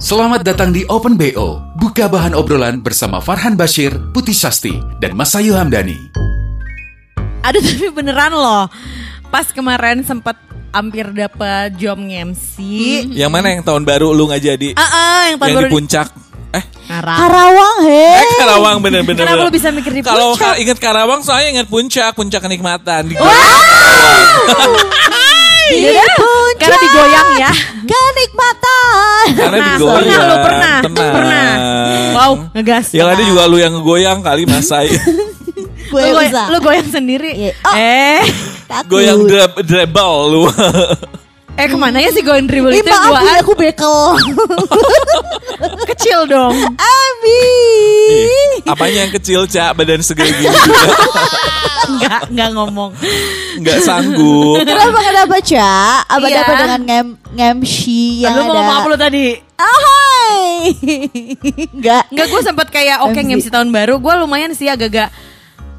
Selamat datang di Open BO. Buka bahan obrolan bersama Farhan Bashir, Putih Sasti, dan Masayu Hamdani. Aduh tapi beneran loh. Pas kemarin sempet hampir dapet job MC. Yang mana yang tahun baru lu nggak jadi? Ah, ah, yang tahun yang baru di puncak. Eh, Karawang. Karawang, he. eh Karawang bener-bener. Kenapa lu bisa mikir di Kalau inget Karawang, soalnya inget puncak, puncak kenikmatan. Di Iya, karena digoyang ya. Kenikmatan. Karena Nah, digoyang. pernah lu pernah, Tenang. pernah. Wow, ngegas. Yang ada juga lu yang goyang kali Masai. Gue lu, goy- bisa. lu goyang sendiri. Iya. Oh. Eh, Takut. goyang drab, dribble lu. eh ke mana ya dribble Ih, itu maaf gua ya, aku bekel. kecil dong. Abi. Apanya yang kecil, Cak? Badan segede gini juga. Enggak, enggak ngomong. Nggak sanggup. Kenapa kenapa Cak? Apa Iya. dapat dengan ngem ngemsi yang Lu mau ada? ngomong apa lu tadi? Ahoy. Enggak. Enggak, gue sempet kayak oke MC. MC tahun baru. Gue lumayan sih agak-agak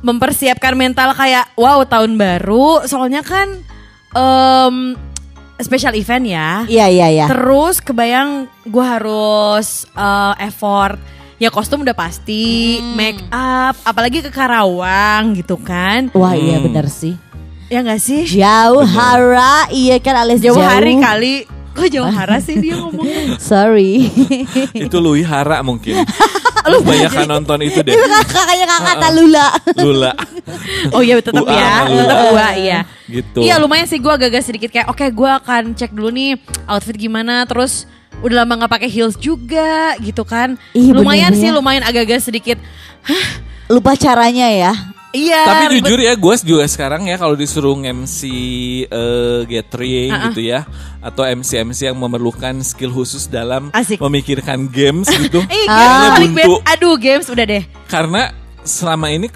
mempersiapkan mental kayak wow tahun baru. Soalnya kan em special event ya. Iya iya iya. Terus kebayang gue harus eh, effort. Ya kostum udah pasti, make up, apalagi ke Karawang gitu kan. Wah iya Hmm. benar sih. Ya gak sih? Jauh hara, iya kan alias Jauh jauh. hari kali. Kok jauh hara sih dia ngomongnya? Sorry. Itu Lui Hara mungkin. Lu banyak kan nonton itu deh. Itu kakaknya kakak Talula. Lula. Oh iya tetap ya, tetap gua iya. Gitu. Iya lumayan sih gue agak-agak sedikit kayak oke gue akan cek dulu nih outfit gimana terus udah lama nggak pakai heels juga gitu kan. Ih, lumayan bener sih ya. lumayan agak-agak sedikit. Lupa caranya ya. Iya. Tapi ribet. jujur ya, gue juga sekarang ya kalau disuruh MC eh, gathering Ah, ah. gitu ya, atau MC-MC yang memerlukan skill khusus dalam Asik. memikirkan games gitu. Eh, Ah. games Buntu. Aduh games udah deh. Karena selama ini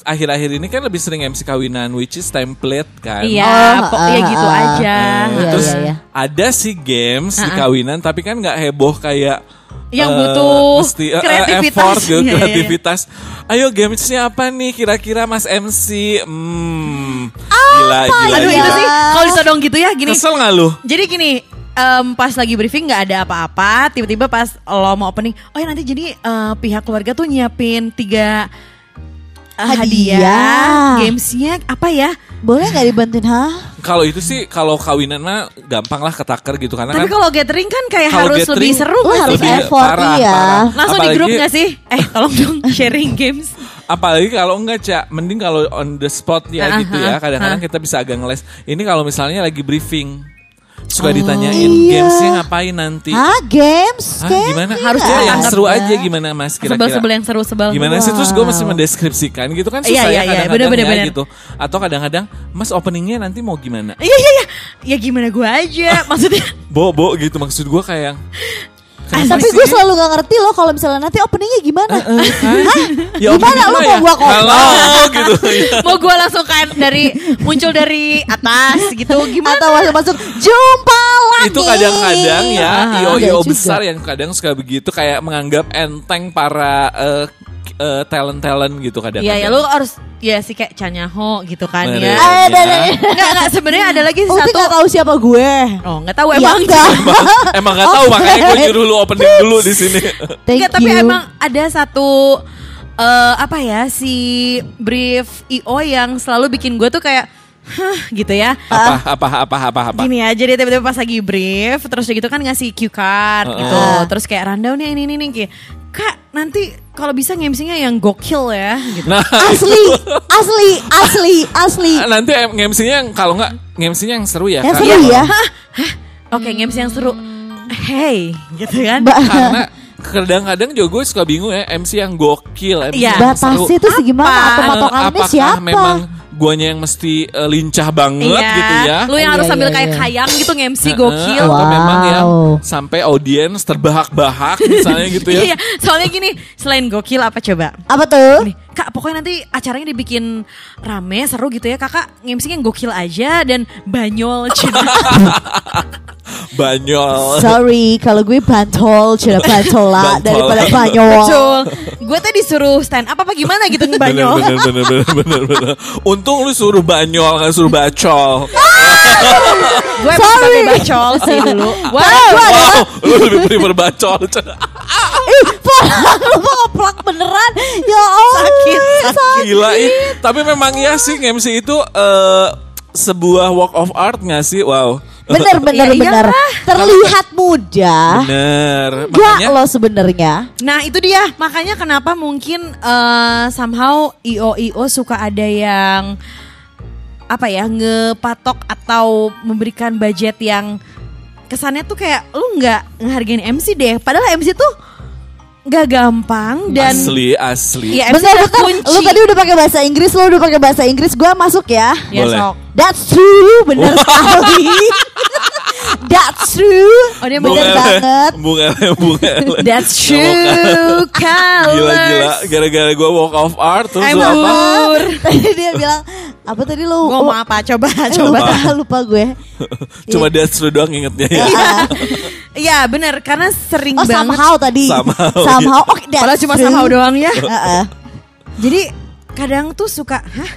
akhir-akhir ini kan lebih sering MC kawinan, which is template kan. Iya, Oh, pok- ah, ya gitu ah, aja. ah, iya, Terus iya, iya. ada sih games di Ah, ah. kawinan, tapi kan nggak heboh kayak Yang eh, butuh mesti, eh, kreativitas. effort gitu, Iya, iya, iya. kreativitas. Ayo gamesnya apa nih kira-kira Mas MC? Hmm, gila, gila, Aduh gila. itu sih kalau ditodong gitu ya gini. Kesel nggak lu? Jadi gini, em, pas lagi briefing nggak ada apa-apa, tiba-tiba pas lo mau opening, oh ya nanti jadi eh, pihak keluarga tuh nyiapin tiga Hadiah. hadiah, gamesnya apa ya? Boleh nggak dibantuin ha? Kalau itu sih kalau kawinan mah gampang lah ketaker gitu karena Tapi kan kalau gathering kan kayak harus gathering, lebih seru nggak harus lebih effort, parah, iya. parah. Langsung di grup Apalagi- nggak sih? Eh tolong dong sharing games. Apalagi kalau enggak Cak, mending kalau on the spot ya Ah, gitu ah, ya. ah, Kadang-kadang ah. kita bisa agak ngeles. Ini kalau misalnya lagi briefing suka Oh, ditanyain iya. gamesnya ngapain nanti. Hah games? Hah, Games gimana? Harus Ya, yang seru ya. aja gimana Mas kira-kira? Sebel-sebel yang seru sebel. Gimana sih terus gue mesti Wow. mendeskripsikan gitu kan Iya, susah iya, ya iya, kadang-kadang bener-bener, ya bener. gitu. Atau kadang-kadang Mas openingnya nanti mau gimana? Iya iya iya. Ya gimana gue aja maksudnya. Bo, bo gitu maksud gue kayak yang Ah, kenapa tapi gue selalu gak ngerti loh kalau misalnya nanti openingnya gimana. Eh, kan? Ya, Gimana opening lu mah mau ya, gua kopi? Halo gitu. ya. Mau gue langsung kan dari muncul dari atas gitu gimana? Atau masuk masuk jumpa lagi. itu kadang-kadang ya Ah, io io besar yang kadang suka begitu kayak menganggap enteng para eh, eh, talent-talent gitu kadang-kadang. Iya ya lu harus ya sih kayak Canyaho gitu kan Bener. ya. Eh, ada, ada. Enggak enggak sebenarnya ada lagi Uti satu. gak tahu siapa gue. Oh enggak tahu Ya emang. enggak. Emang, emang gak tahu Oke. makanya gue nyuruh lu opening dulu di sini. Thank Enggak tapi emang ada satu eh apa ya si brief IO yang selalu bikin gue tuh kayak Hah, gitu ya. apa, apa, apa, apa, apa. Gini aja dia tiba-tiba pas lagi brief terus gitu kan ngasih cue card Heeh. gitu. Terus kayak rundown nih ini ini nih kayak Kak, nanti kalau bisa nge-MC-nya yang gokil ya gitu. Nah, asli, asli, asli, asli. nanti MC-nya yang kalau nggak MC-nya yang seru ya. Yang seru ya. Oke, nge-MC yang seru. Hey, gitu kan. Ba- Karena kadang-kadang juga gue suka bingung ya MC yang gokil, MC Iya. yang seru. Batasnya tuh segimana? Atau Apa? patokannya apakah siapa? memang guanya yang mesti eh, lincah banget Iya. gitu ya. Lu yang Iya, harus sambil iya, kayak iya. kayang gitu nge-MC Heeh, gokil. Atau memang yang Wow. sampai audiens terbahak-bahak misalnya gitu ya. Iya, soalnya gini, selain gokil apa coba? Apa tuh? Nih, Kak, pokoknya nanti acaranya dibikin rame, seru gitu ya. Kakak nge-MC yang gokil aja dan banyol. Banyol. Sorry, kalau gue bantol, bantol lah daripada banyol. Betul. Gue tuh disuruh stand up apa gimana gitu Bener, ngebanyol. bener, bener, bener, bener, bener. Untung lu suruh banyol, kan suruh bacol. Gue emang sebagai bacol sih dulu. Wow. Wow, lu lebih prefer bacol. Ih, lu mau ngeplak beneran. Ya Allah. Sakit, sakit. Gila ih. Tapi memang iya sih MC itu eh, sebuah work of art gak sih? Wow. Bener, bener, Iya, bener. iyalah. Terlihat mudah. Bener. Gak Makanya lo sebenarnya. Nah itu dia makanya kenapa mungkin eh, somehow IO IO suka ada yang apa ya ngepatok atau memberikan budget yang kesannya tuh kayak lu nggak ngehargain MC deh. Padahal MC tuh nggak gampang dan asli, asli. ya Bentar, adalah bentar. kunci. Lu tadi udah pakai bahasa Inggris, lo udah pakai bahasa Inggris. Gua masuk ya. Ya, Boleh. sok. That's true, bener sekali. That's true. Oh, dia bener mau- banget. Bung Ele, Bung Ele. That's true colors. Gila gila gara-gara gue walk of art terus lu apa? Tadi dia bilang apa tadi lo? Gua mau apa? Coba, Eh, coba. lupa, lupa gue. Cuma that's true doang ingetnya ya. Iya bener karena sering Oh banget. somehow tadi. Somehow, Somehow. Oke, that's Padahal cuma somehow doang ya. Heeh. Jadi kadang tuh suka, hah?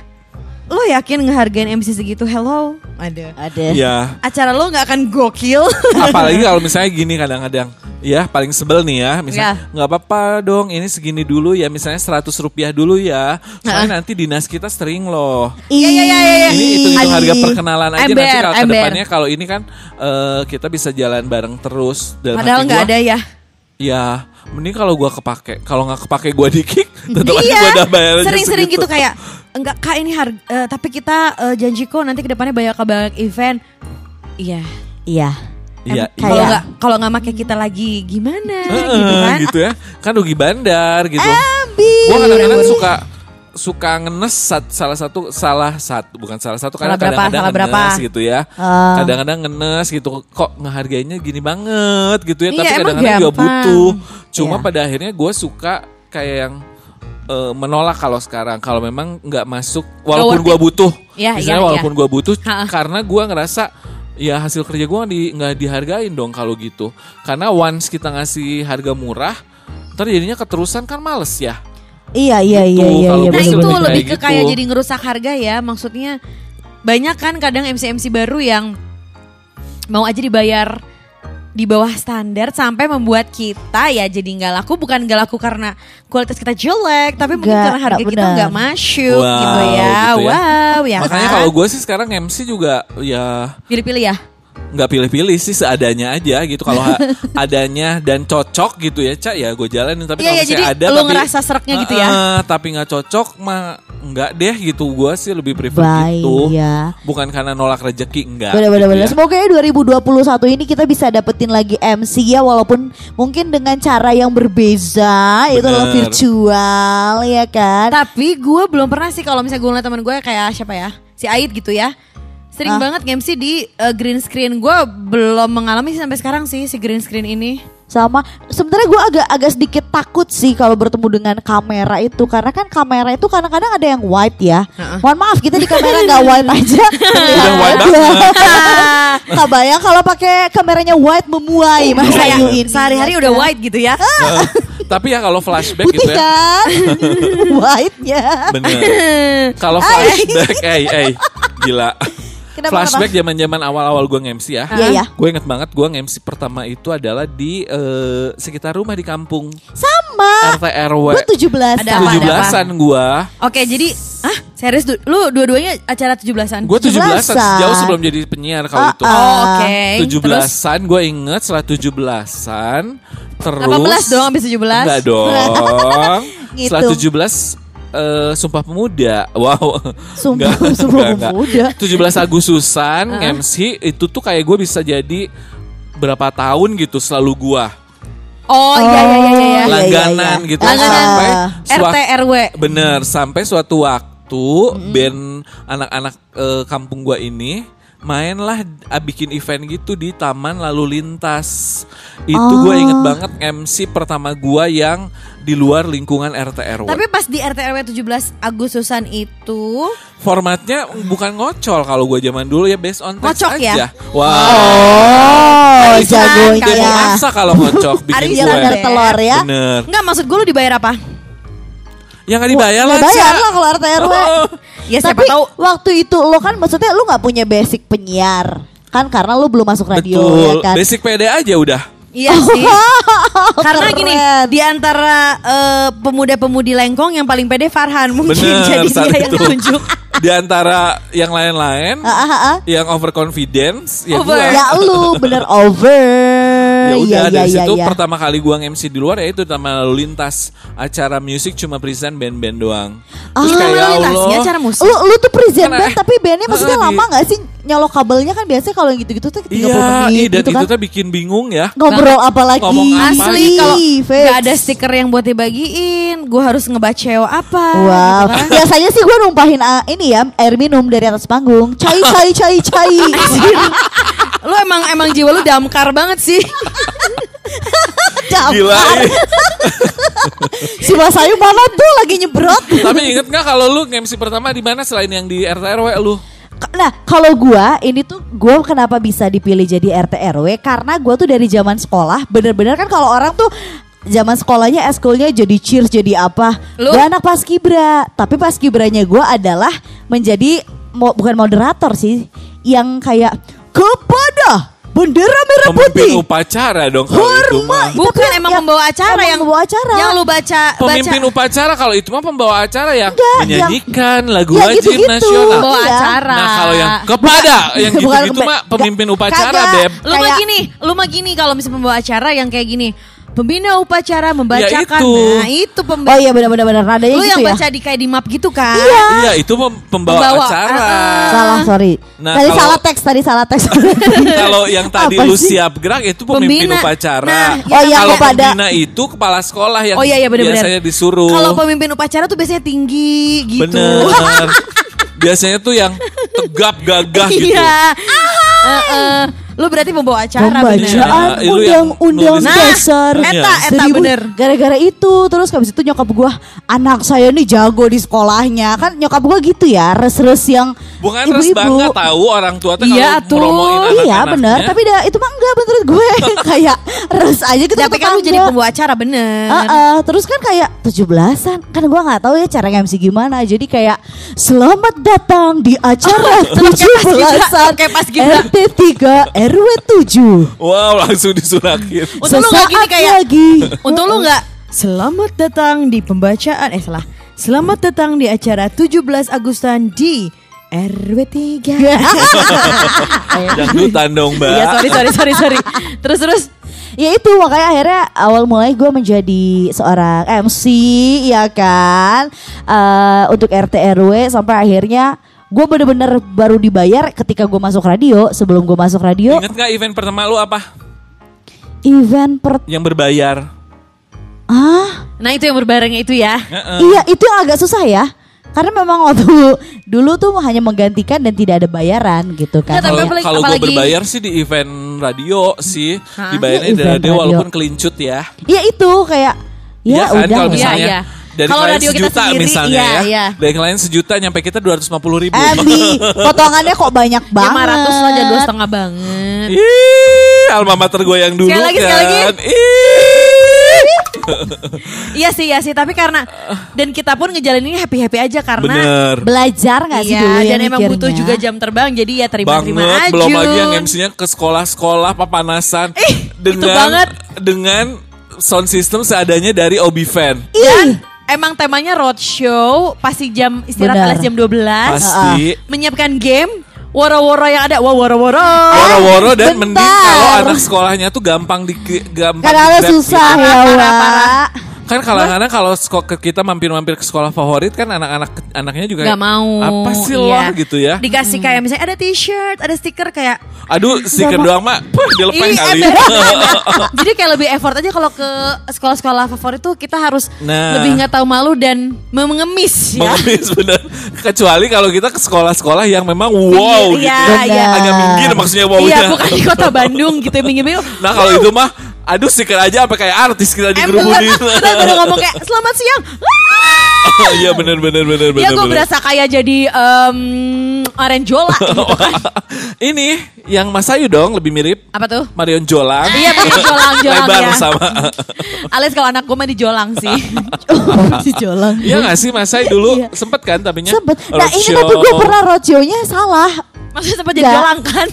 Lo yakin ngehargain MC segitu? Hello? Ada. Ada. Ya, Acara lo nggak akan gokil. apalagi kalau misalnya gini kadang-kadang ya paling sebel nih ya misalnya nggak apa-apa dong ini segini dulu ya misalnya 100 rupiah dulu ya soalnya nanti dinas kita sering loh Iya, iya, iya, iya. ini hitung Ih. harga perkenalan aja nanti Ember, kalau ember. ke depannya kalau ini kan eh, kita bisa jalan bareng terus Dalam Padahal nggak gua, ada ya. Ya mending kalau gua kepake kalau nggak kepake gua di kick tetap aja iya. gua udah bayar aja Sering-sering gitu kayak enggak kak ini harga eh, tapi kita eh, janji kok nanti ke depannya banyak banyak event. Iya. Iya. iya Em, Kalau nggak kalau nggak make kita lagi gimana Heeh, gitu kan? gitu ya kan rugi bandar gitu. Gua kadang-kadang suka suka ngenes sat- salah satu salah satu bukan salah satu karena Salah kadang-kadang salah berapa? ngenes gitu ya. Ah. Kadang-kadang ngenes gitu kok ngehargainya gini banget gitu ya, Iya, tapi kadang-kadang juga butuh. Cuma Iya. pada akhirnya gue suka kayak yang eh, menolak kalau sekarang kalau memang nggak masuk walaupun gue butuh. Iya, misalnya iya, walaupun gue butuh Ha-ha. karena gue ngerasa ya hasil kerja gue di, nggak dihargain dong kalau gitu. Karena once kita ngasih harga murah, ntar jadinya keterusan kan males ya. Iya iya iya Gitu, iya kalau iya Nah itu bener, lebih kayak ke kayak gitu. jadi ngerusak harga ya. Maksudnya banyak kan kadang MC-MC baru yang mau aja dibayar di bawah standar sampai membuat kita ya jadi nggak laku bukan nggak laku karena kualitas kita jelek tapi mungkin Nggak, karena harga nggak kita nggak masuk Wow, gitu ya gitu ya. wow ya Makanya kan? kalau gue sih sekarang MC juga ya pilih-pilih ya nggak pilih-pilih sih seadanya aja gitu. Kalau adanya dan cocok gitu ya, cak ya gue jalanin. Tapi Iya, kalau jadi ada lu tapi ngerasa sereknya gitu ya? Eh, tapi nggak cocok mah nggak deh gitu. Gue sih lebih prefer Bye gitu. ya. Bukan karena nolak rezeki enggak. Bener-bener gitu bener. ya. Semoga ya 2021 ini kita bisa dapetin lagi MC ya walaupun mungkin dengan cara yang berbeza itu adalah Bener. virtual ya kan. tapi gue belum pernah sih kalau misalnya gue ngeliat teman gue kayak siapa ya si Ait gitu ya sering Ah. banget MC di eh, green screen gue belum mengalami sih sampai sekarang sih si green screen ini Sama sebenarnya gue agak agak sedikit takut sih kalau bertemu dengan kamera itu karena kan kamera itu kadang-kadang ada yang wide ya. Mohon maaf kita di kamera nggak wide aja. Udah wide banget. Nggak bayang kalau pakai kameranya wide memuai Mas kayak Ayu ini. sehari-hari udah white gitu ya Eh, tapi ya kalau flashback Putih gitu ya. kan? White-nya. Bener. Kalau flashback, eh, eh, gila. Kenapa, flashback zaman-zaman awal-awal gue nge-MC ya. Iya, iya. Gue inget banget gue nge-MC pertama itu adalah di eh, sekitar rumah di kampung. Sama. RT RW. Gue 17 Ada apa? 17-an gue. oke jadi ah serius lu dua-duanya acara 17-an Gue 17-an 17-an. jauh sebelum jadi penyiar kalau Ah, itu. ah. oh, oke Terus 17-an gue inget setelah 17-an terus 18 dong habis 17 Enggak dong. Gitu. Setelah 17 eh, Sumpah Pemuda. Wow. Sumpah- Enggak, Sumpah enggak, Pemuda. 17 Agustusan MC itu tuh kayak gue bisa jadi berapa tahun gitu selalu gua oh iya iya iya iya iya, iya, langganan iya. gitu Langganan. sampai RT RW bener sampai suatu waktu itu band anak-anak eh, kampung gua ini mainlah ah, bikin event gitu di Taman Lalu Lintas. Itu gua inget banget MC pertama gua yang di luar lingkungan RT RW. Tapi pas di RT RW 17 Agustusan itu Formatnya bukan ngocol kalau gua zaman dulu ya based on text Ngocok ya? aja. Wah. Oh, Itu jagonya. demo kalau ngocok bikin kue. bener telur ya. Bener. Enggak maksud gue lu dibayar apa? Ya nggak dibayar lah. Bayar lah kalau RT RW. Oh. Ya siapa Tapi tahu waktu itu lo kan maksudnya lu nggak punya basic penyiar kan karena lu belum masuk radio Betul. ya kan. Basic PD aja udah. Iya sih. Karena Keren. gini, di antara eh, pemuda-pemudi Lengkong yang paling pede Farhan mungkin Bener, jadi dia yang itu. tunjuk. Di antara yang lain-lain, Ah, ah, ah. yang overconfidence, ya Over. gua. Ya lu bener over. Ya udah Iya, dari iya, situ iya. pertama kali gua MC di luar ya itu sama lalu lintas acara musik cuma present band-band doang. Terus Itu kayak ya lalu lintasnya Allah. acara musik. Lu lu tuh present Kan, band eh, tapi bandnya maksudnya di- lama gak sih nyolok kabelnya kan biasanya kalau yang gitu-gitu tuh 30 Iya, menit dan gitu itu kan. tuh bikin bingung ya. Ngobrol apa lagi? Ngomong apa? Asli kalau nggak ada stiker yang buat dibagiin, gue harus ngebaceo apa? Wow, gitu kan. biasanya sih gue numpahin ah, ini ya air minum dari atas panggung. Cai, cai, cai, cai. Lu emang emang jiwa lu damkar banget sih. Damkar. Gila. ih. Si Mas Ayu mana tuh lagi nyebrot? Tapi inget nggak kalau lu MC pertama di mana selain yang di RT RW lu? Nah, kalau gua ini tuh gua kenapa bisa dipilih jadi RT RW karena gua tuh dari zaman sekolah bener-bener kan kalau orang tuh zaman sekolahnya eskulnya jadi cheers jadi apa? Lu? Gua anak paskibra, tapi paskibranya gua adalah menjadi mo- bukan moderator sih, yang kayak kepada bendera merah Pemimpin putih. upacara dong kalau itu mah. Hormat. Bukan Tapi emang yang- pembawa acara emang yang pembawa acara. Yang lu baca Pemimpin baca upacara kalau itu mah pembawa acara yang Enggak, menyanyikan lagu ya wajib gitu-gitu. nasional. pembawa Iya. acara. Nah kalau yang kepada yang Bukan gitu-gitu kemba- mah pemimpin upacara kagak. beb. Lu mah Kayak- gini, lu mah gini kalau misalnya pembawa acara yang kayak gini. Pembina upacara membacakan. itu. Nah, itu pem Oh iya benar-benar benar nadanya Lu gitu yang ya. baca di kayak di map gitu kan? Iya itu pem- pembawa, Pembawa, acara. ah, ah. Salah sorry. Nah, tadi kalau- salah teks tadi salah teks. kalau yang tadi Apa lu sih? siap gerak itu pemimpin Pembina. upacara. Nah, Oh, yang kalau kepada- pembina itu kepala sekolah yang Oh iya iya benar-benar. biasanya disuruh. Kalau pemimpin upacara tuh biasanya tinggi gitu. Bener. biasanya tuh yang tegap gagah gitu. Iya. Heeh. Lu berarti pembawa acara bener. Pembacaan Iya, lu yang undang-undang. Nah, dasar. eta, eta seribu- bener. Gara-gara itu terus habis itu nyokap gua anak saya nih jago di sekolahnya kan nyokap gua gitu ya res-res yang Bukan res ibu-ibu. bangga tahu orang tua tuh Iya, kalau tuh. Iya benar tapi dah itu mah enggak menurut gue kayak res aja gitu Tapi kan lu jadi pembawa acara bener. Heeh, terus kan kayak 17-an kan gua nggak tahu ya cara MC gimana jadi kayak selamat datang di acara Sama kayak pas 17-an kayak pas. RT 3 RW 7 Wow langsung disurakin. Untung lu gak gini Sesaat kayak lagi. Untung lu gak Selamat datang di pembacaan Eh salah. Selamat datang di acara 17 Agustan di RW 3 Dangdutan dong mbak. Iya sorry sorry sorry sorry. Terus terus. Ya itu makanya akhirnya awal mulai gue menjadi seorang MC ya kan? Eh, Untuk RT RW sampai akhirnya gue bener-bener baru dibayar ketika gue masuk radio Sebelum gue masuk radio Ingat nggak event pertama lu apa? event per... Yang berbayar. Ah Nah itu yang berbarengnya itu ya Heeh. Iya itu yang agak susah ya Karena memang waktu dulu tuh hanya menggantikan dan tidak ada bayaran gitu kan Kalau apalagi- kalau gue berbayar sih di event radio sih dibayarnya dari event radio radio. walaupun kelincut ya. Iya itu kayak Ya Iya kan udah kalau ya. misalnya Iya, iya. Dari Kalau klien radio kita sejuta sendiri, misalnya iya, ya. iya. Dari klien sejuta nyampe kita 250 ribu. MB potongannya kok banyak banget 500 lah jadi dua setengah banget Ih, alma mater gue yang dulu Sekali lagi, kan. sekali lagi. Ih. Iya sih iya sih Tapi karena Dan kita pun ngejalaninnya happy-happy aja Karena Bener. Belajar gak sih Iya dulu ya dan emang mikirnya? butuh juga jam terbang Jadi ya terima-terima banget aja belum lagi yang MC-nya ke sekolah-sekolah papanasan Ih, itu dengan banget. dengan sound system seadanya dari Obi Fan. Dan emang temanya roadshow Pasti jam istirahat Benar. kelas jam 12 Pasti Menyiapkan game Woro-woro yang ada Wah woro-woro woro-woro dan bentar. mending kalau anak sekolahnya tuh gampang di gampang di-grab susah gitu. ya Parah, parah. Kan kadang-kadang kalau kita mampir-mampir ke sekolah favorit kan anak-anak anaknya juga Gak mau. apa sih Iya. lah gitu ya. Dikasih kayak misalnya ada t-shirt, ada stiker kayak Aduh, stiker doang mak, dilepas kali. ember, ember. Jadi kayak lebih effort aja kalau ke sekolah-sekolah favorit tuh kita harus Nah. lebih nggak tahu malu dan mengemis ya. Mengemis bener. Kecuali kalau kita ke sekolah-sekolah yang memang wow gitu. Iya, ya. iya. Agak minggir maksudnya wownya. Iya, bukan di kota Bandung gitu minggir-minggir. Nah kalau itu mah, aduh stiker aja apa kayak artis kita Ember, dikerubungin. kita baru ngomong kayak selamat siang. Iya bener bener bener bener. Ya gue berasa kayak jadi em Arenjola gitu kan. Ini yang Mas Ayu dong lebih mirip Apa tuh? Marion Jolang. Iya betul jolang jolang Lebar ya. sama. Alias kalau anak gue mah di jolang sih. si Jolang. Iya gak sih Mas Ayu dulu Iya. sempet kan tapinya? Sempet. Nah ini tapi gue pernah roadshow-nya salah. Maksudnya sempat jadi jolang kan?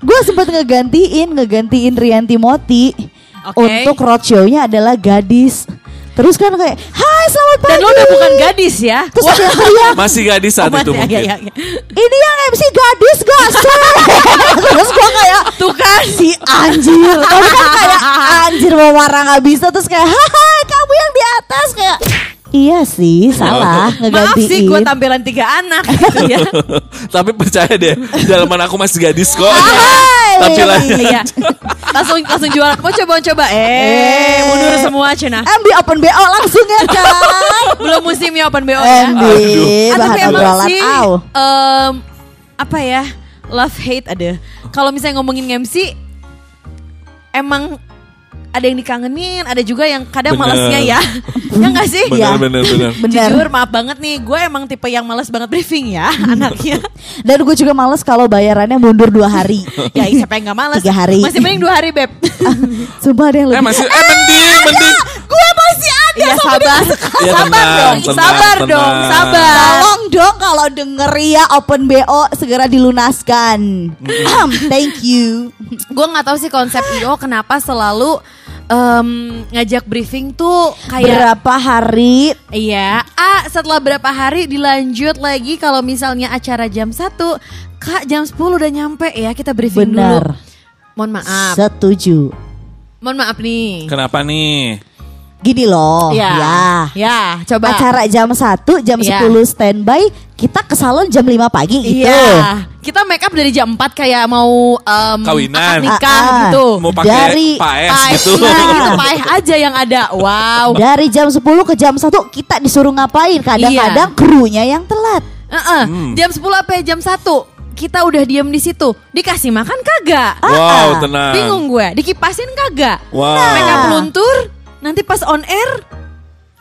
Gue sempat ngegantiin, ngegantiin Rianti Moti. Oke. Untuk roadshow-nya adalah gadis. Terus kan kayak, hai selamat pagi. Dan lo udah bukan gadis ya? Terus ada yang teriak, Masih gadis saat Aman, itu ya, mungkin. ya, ya, ya. ini yang MC gadis gak sih? Terus gue kayak, Tuh kan. si anjir. Tapi kan kayak anjir mau marah gak bisa. Terus kayak, haha kamu yang di atas. Kayak, iya sih salah Maaf sih gue tampilan tiga anak gitu ya. Tapi percaya deh, dalaman aku masih gadis kok. Hai. Tampilan. Iya. Langsung langsung jualan. Mau coba mau coba. Eh, mundur semua cina. MB Open BO langsung ya kan. Belum musimnya open BO ya. MB Ah, bahan tapi emang obrolan sih em, apa ya love hate ada. Kalau misalnya ngomongin MC, emang ada yang dikangenin, ada juga yang kadang Bener. malesnya ya. ya nggak sih? Bener, Iya. bener, bener. Bener. Jujur maaf banget nih, gue emang tipe yang males banget briefing ya anaknya. Dan gue juga males kalau bayarannya mundur dua hari. ya siapa yang gak males? Tiga hari. Masih mending dua hari beb. Sumpah ada yang Eh lebih. masih, eh mending, mending. Ada. Iya sabar, Ya, sabar tenang, dong, tenang, sabar tenang. dong, sabar. Tolong dong kalau denger ya Open BO segera dilunaskan. Thank you. gue nggak tahu sih konsep IO kenapa selalu em, ngajak briefing tuh kayak Berapa hari iya ah setelah berapa hari dilanjut lagi kalau misalnya acara jam 1 kak jam 10 udah nyampe ya kita briefing benar? dulu mohon maaf Setuju. mohon maaf nih Kenapa nih? Gini loh, ya ya. ya coba Acara jam 1, jam Iya. 10 standby, kita ke salon jam 5 pagi gitu. Iya, kita make up dari jam 4 kayak mau em, Kawinan. akad nikah Ah, ah. gitu. Mau pakai Dari paes Paeh, gitu. nah, gitu paeh aja yang ada. Wow. Dari jam 10 ke jam 1 kita disuruh ngapain? Kadang-kadang Iya. krunya yang telat. Heeh, Hmm. Jam 10 apa jam 1 kita udah diem di situ. Dikasih makan kagak? Wow, tenang. Bingung gue. Dikipasin kagak? Wow. Make up luntur. Nanti pas on air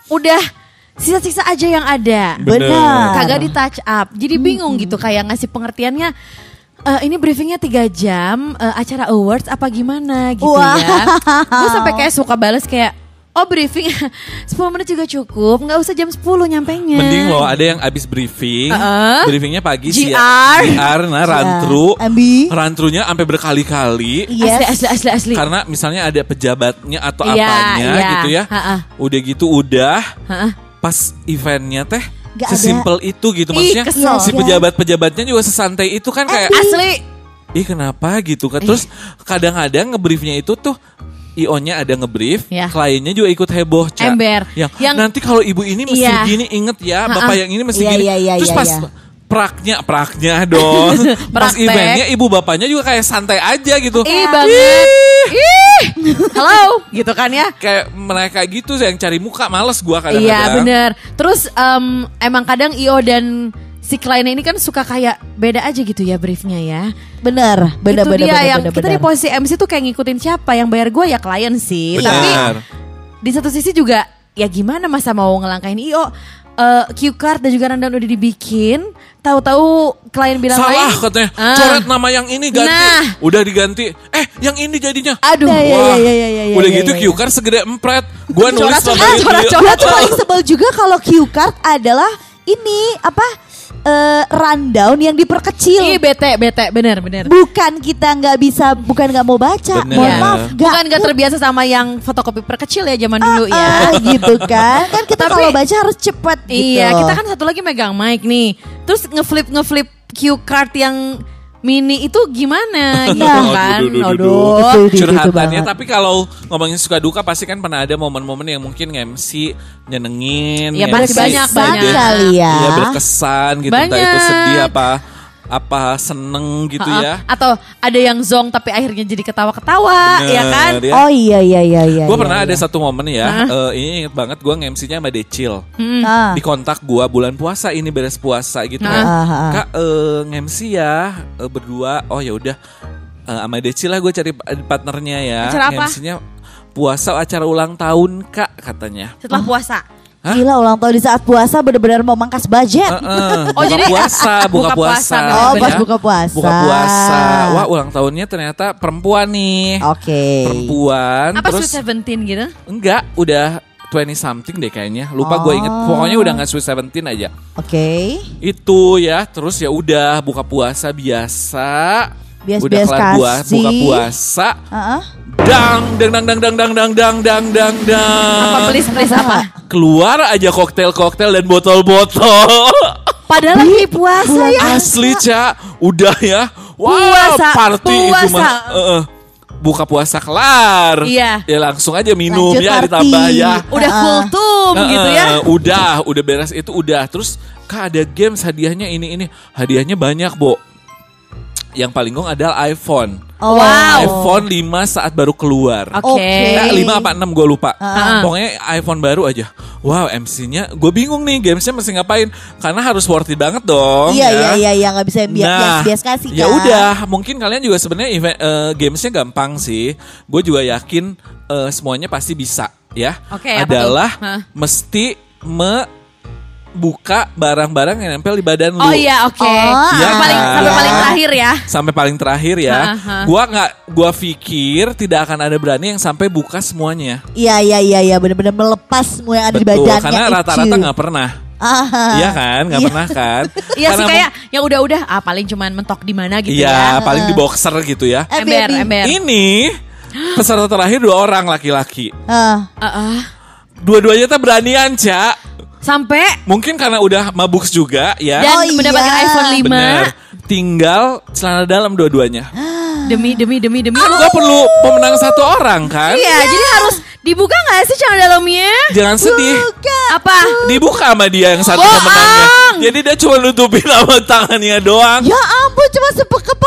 udah sisa-sisa aja yang ada. Benar. Kagak di touch up. Jadi bingung gitu kayak ngasih pengertiannya "Eh, ini briefingnya tiga jam eh, acara awards apa gimana gitu Wow. ya. Gue sampai kayak suka bales kayak oh briefing 10 menit juga cukup nggak usah jam 10 nyampainya. Mending loh ada yang abis briefing, Heeh. briefingnya pagi sih. GR. GR, nah rantru, Ambi. rantrunya sampai berkali-kali. Yes. Asli asli asli asli. Karena misalnya ada pejabatnya atau Iya, apanya iya. gitu ya. Ha-ha. Udah gitu udah Heeh. pas eventnya teh Gak ada. sesimpel itu gitu Ih, maksudnya kesel. si Iya. pejabat-pejabatnya juga sesantai itu kan kayak Asli. ih kenapa gitu kan terus kadang-kadang ngebriefnya itu tuh IO-nya ada ngebrief, Ya. kliennya juga ikut heboh, Ca. Ember. Yang, Yang- nanti kalau ibu ini mesti Iya. gini, inget ya, bapak yang ini mesti Iya, gini. iya, iya, Terus iya, pas iya. praknya, praknya dong. pas eventnya ibu bapaknya juga kayak santai aja gitu. Ih banget. Ih. Halo, gitu kan ya. Kayak mereka gitu yang cari muka males gua kadang-kadang. Iya bener. Terus em, emang kadang IO dan si kliennya ini kan suka kayak beda aja gitu ya briefnya ya. Bener, bener, itu bener, dia bener, yang bener, kita bener. di posisi MC tuh kayak ngikutin siapa yang bayar gue ya klien sih. Benar. Tapi di satu sisi juga ya gimana masa mau ngelangkain IO eh, cue card dan juga rundown udah dibikin, tahu-tahu klien bilang Salah lain. katanya. Ah. Coret nama yang ini ganti. Nah. Udah diganti. Eh, yang ini jadinya. Aduh. Iya, iya, Wah, iya, iya, iya, udah iya, gitu iya, cue card segede empret. Gua nulis Coret-coret, sama dia. coret-coret. Gue tuh paling sebel juga kalau cue card adalah ini apa eh, rundown yang diperkecil. Ih bete, bete, bener, bener. Bukan kita nggak bisa, bukan nggak mau baca. Bener. Mohon Iya. maaf, Bukan gak terbiasa sama yang fotokopi perkecil ya zaman dulu ya. Ah, gitu kan. Kan kita Tapi- kalau baca harus cepat gitu. Iya, kita kan satu lagi megang mic nih. Terus ngeflip ngeflip cue card yang mini itu gimana gitu Nah. kan. Aduh, curhatannya tapi kalau ngomongin suka duka pasti kan pernah ada momen-momen yang mungkin MC nyenengin Ya, pasti banyak, banyak. kali ya. Iya berkesan gitu entah itu Banyak. sedih apa apa seneng gitu Ha-ha. ya Atau ada yang zong tapi akhirnya jadi ketawa-ketawa, ya kan? Ya. Oh iya iya iya iya. gue iya, pernah iya. ada satu momen ya eh, ini inget banget gue nge-MC-nya sama Decil Ah. di kontak gue bulan puasa ini beres puasa gitu Ah, kan ah, ah. kak eh, nge-MC ya eh, berdua oh ya udah Eh, sama Decil lah gue cari partnernya ya Acara apa? puasa acara ulang tahun kak katanya Setelah puasa. Hah? Gila ulang tahun di saat puasa benar-benar mau mangkas budget. Heeh, Oh, buka jadi- puasa, buka, buka puasa. puasa, Oh, pas ya. buka puasa. Buka puasa. Wah, ulang tahunnya ternyata perempuan nih. Oke. Perempuan. Apa terus Sweet Seventeen gitu? enggak, udah 20 something deh kayaknya. Lupa gue inget. Oh. Pokoknya udah nggak Sweet Seventeen aja. Oke. Itu ya, terus ya udah buka puasa biasa. Bias- udah bias kelar bua- kasih. buka puasa. Heeh. Dang, dang, dang, dang, dang, dang, dang, dang, dang, dang, dang. Apa please please apa? Keluar aja koktail-koktail dan botol-botol. Padahal lagi puasa ya. Asli Cak, udah ya. Wow, Puasa, party itu puasa. mah. Heeh. buka puasa kelar. Iya. Ya langsung aja minum Lanjut ya party. ditambah ya. Udah Ah. kultum gitu ya. Udah, udah beres itu udah. Terus Kak ada games hadiahnya ini ini. Hadiahnya banyak, Bo. Yang paling gong adalah iPhone. Oh. Wow. iPhone 5 saat baru keluar. Oke. Oke. Eh, 5 apa 6 gue lupa. Ah. Pokoknya iPhone baru aja. Wow MC-nya gue bingung nih gamesnya mesti ngapain. Karena harus worth it banget dong. Iya ya. iya iya iya nggak bisa bias Nah, bias, bias kasih ya kan. udah, mungkin kalian juga sebenarnya event eh, gamesnya gampang sih. Gue juga yakin eh, semuanya pasti bisa ya. Oke, apa Adalah tuh? Hah? Membuka barang-barang yang nempel di badan lu. Oh iya oke. Oh, sampai iya paling sampai paling terakhir ya. Sampai paling terakhir ya. Ha, ha. Gua nggak, gua pikir tidak akan ada berani yang sampai buka semuanya. Iya iya iya iya benar-benar melepas semua yang ada di Betul, badannya. karena rata-rata nggak pernah. Ah. Iya kan, nggak Iya. pernah kan? Iya sih kayak yang udah-udah ah paling cuman mentok di mana gitu Iya, ya. paling di boxer gitu ya. Eh, Ember, ember. Ini peserta terakhir dua orang laki-laki. Ah. Ah, ah. Dua-duanya tuh beranian, Cak. Sampai Mungkin karena udah mabuk juga ya. dan Oh, iya. mendapatkan iPhone 5 Bener. Tinggal celana dalam dua-duanya. demi demi demi demi. Kan gua perlu pemenang satu orang kan? Iya, jadi harus dibuka nggak sih celana dalamnya? Jangan sedih. Apa? Dibuka sama dia yang satu Bohong. pemenangnya. Jadi dia cuma nutupin sama tangannya doang. Ya ampun cuma tangan.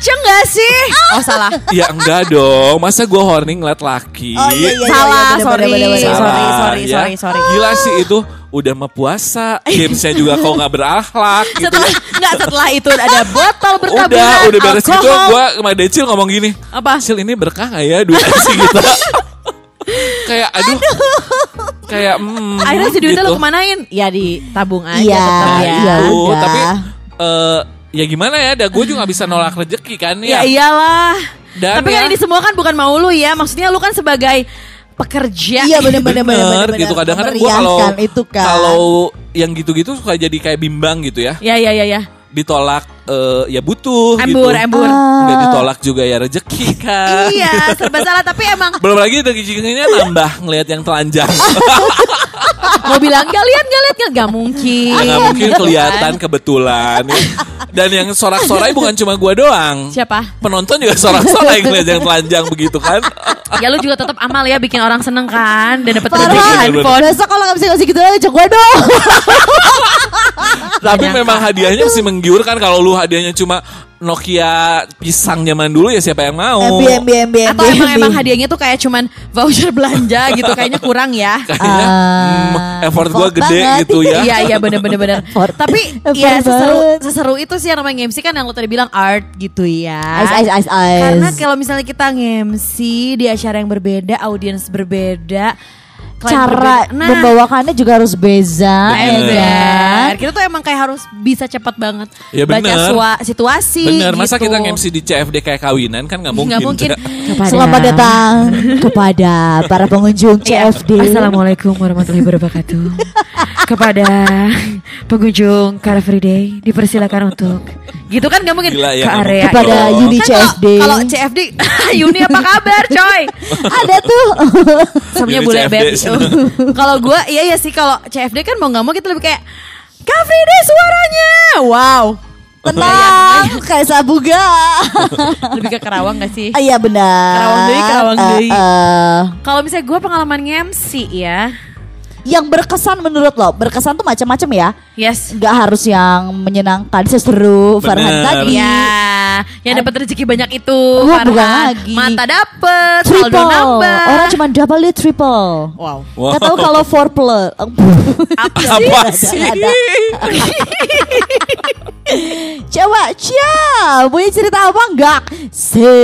Ya lu ngaco nggak sih? Oh salah. Ya enggak dong. Masa gua horny ngeliat laki? Oh iya iya. Salah, iya, sorry. bener, bener, bener, Sorry, sorry, ya. sorry, sorry. Gila sih itu udah mau puasa, gamesnya juga kau nggak berakhlak gitu. Setelah nggak setelah itu ada botol bertaburan Udah, udah beres gitu alkohol. gua sama Decil ngomong gini. Apa? Cil ini berkah gak ya durasi kita? kayak aduh. Kayak hmm, Akhirnya si duitnya gitu. lu kemanain? Ya ditabung aja Iya, tetap Nah, ya. iya. itu, udah. tapi eh ya gimana ya, dah gue juga gak bisa nolak rezeki kan Ya ya. iyalah. Dan Tapi ya- kan ini semua kan bukan mau lu ya. Maksudnya lu kan sebagai pekerja. Iya Bener, bener. gitu kadang-kadang gue kalau Memeriahkan itu kan. kalau yang gitu-gitu suka jadi kayak bimbang gitu ya Ya ya ya ya. ditolak eh, ya butuh Embur, gitu embur. nggak ditolak juga ya rezeki kan Iya, serba salah tapi emang belum lagi rezekinya nambah ngelihat yang telanjang mau bilang gak lihat gak lihat gak, gak mungkin. Ya, nggak mungkin kelihatan kebetulan dan yang sorak-sorai bukan cuma gua doang Siapa? penonton juga sorak-sorai ngeliat yang telanjang begitu kan Ya lu juga tetap amal ya bikin orang seneng kan dan dapat handphone. Besok kalau nggak bisa ngasih gitu lagi cek gue dong. Tapi nyangka. memang hadiahnya mesti menggiurkan kalau lu hadiahnya cuma Nokia pisang zaman dulu ya siapa yang mau MB MB MB Atau emang emang hadiahnya tuh kayak cuman voucher belanja gitu kayaknya kurang ya. kayaknya hmm, effort gua effort gede banget. gitu ya Iya iya bener bener bener. Effort. Tapi Effort ya seseru banget. seseru itu sih yang namanya MC kan yang lo tadi bilang art gitu ya. Ice ice ice ice. Karena kalau misalnya kita nge-MC di acara yang berbeda, audiens berbeda, cara berbeda. Nah, membawakannya juga harus beza, ya Bener. kan? Bener. Kita tuh emang kayak harus bisa cepat banget Ya, baca sua- situasi. Bener, masa gitu. kita MC di CFD kayak kawinan kan nggak mungkin. Nggak mungkin. Kepada- Selamat datang kepada para pengunjung Iya. CFD. Assalamualaikum warahmatullahi wabarakatuh. Kepada pengunjung Car Free Day dipersilakan untuk gitu kan gak mungkin Gila ya, ke nggak area. Kepada Oh. Yuni Kan CFD. Kalau CFD Yuni apa kabar coy? Ada tuh. Semuanya sih. Kalau gue iya iya sih kalau CFD kan mau nggak mau kita lebih kayak Car Free Day suaranya. Wow. Tenang, kayak sabuga. Lebih ke Karawang gak sih? Ah, Iya benar. Karawang deui, Karawang Eh, deui. eh. Kalau misalnya gue pengalaman nge-MC ya. Yang berkesan menurut lo, berkesan tuh macam-macam ya. Yes. Nggak harus yang menyenangkan, seru Farhan tadi. Ya, yang dapat rezeki banyak itu. Oh, Farhan. bukan lagi. Mata dapet, saldo nambah. Orang cuma double dia triple. Wow. Wow. Gak tahu kalau four plus. Apa sih? Apa Ada, sih? ada. Coba Cia Punya cerita apa enggak Se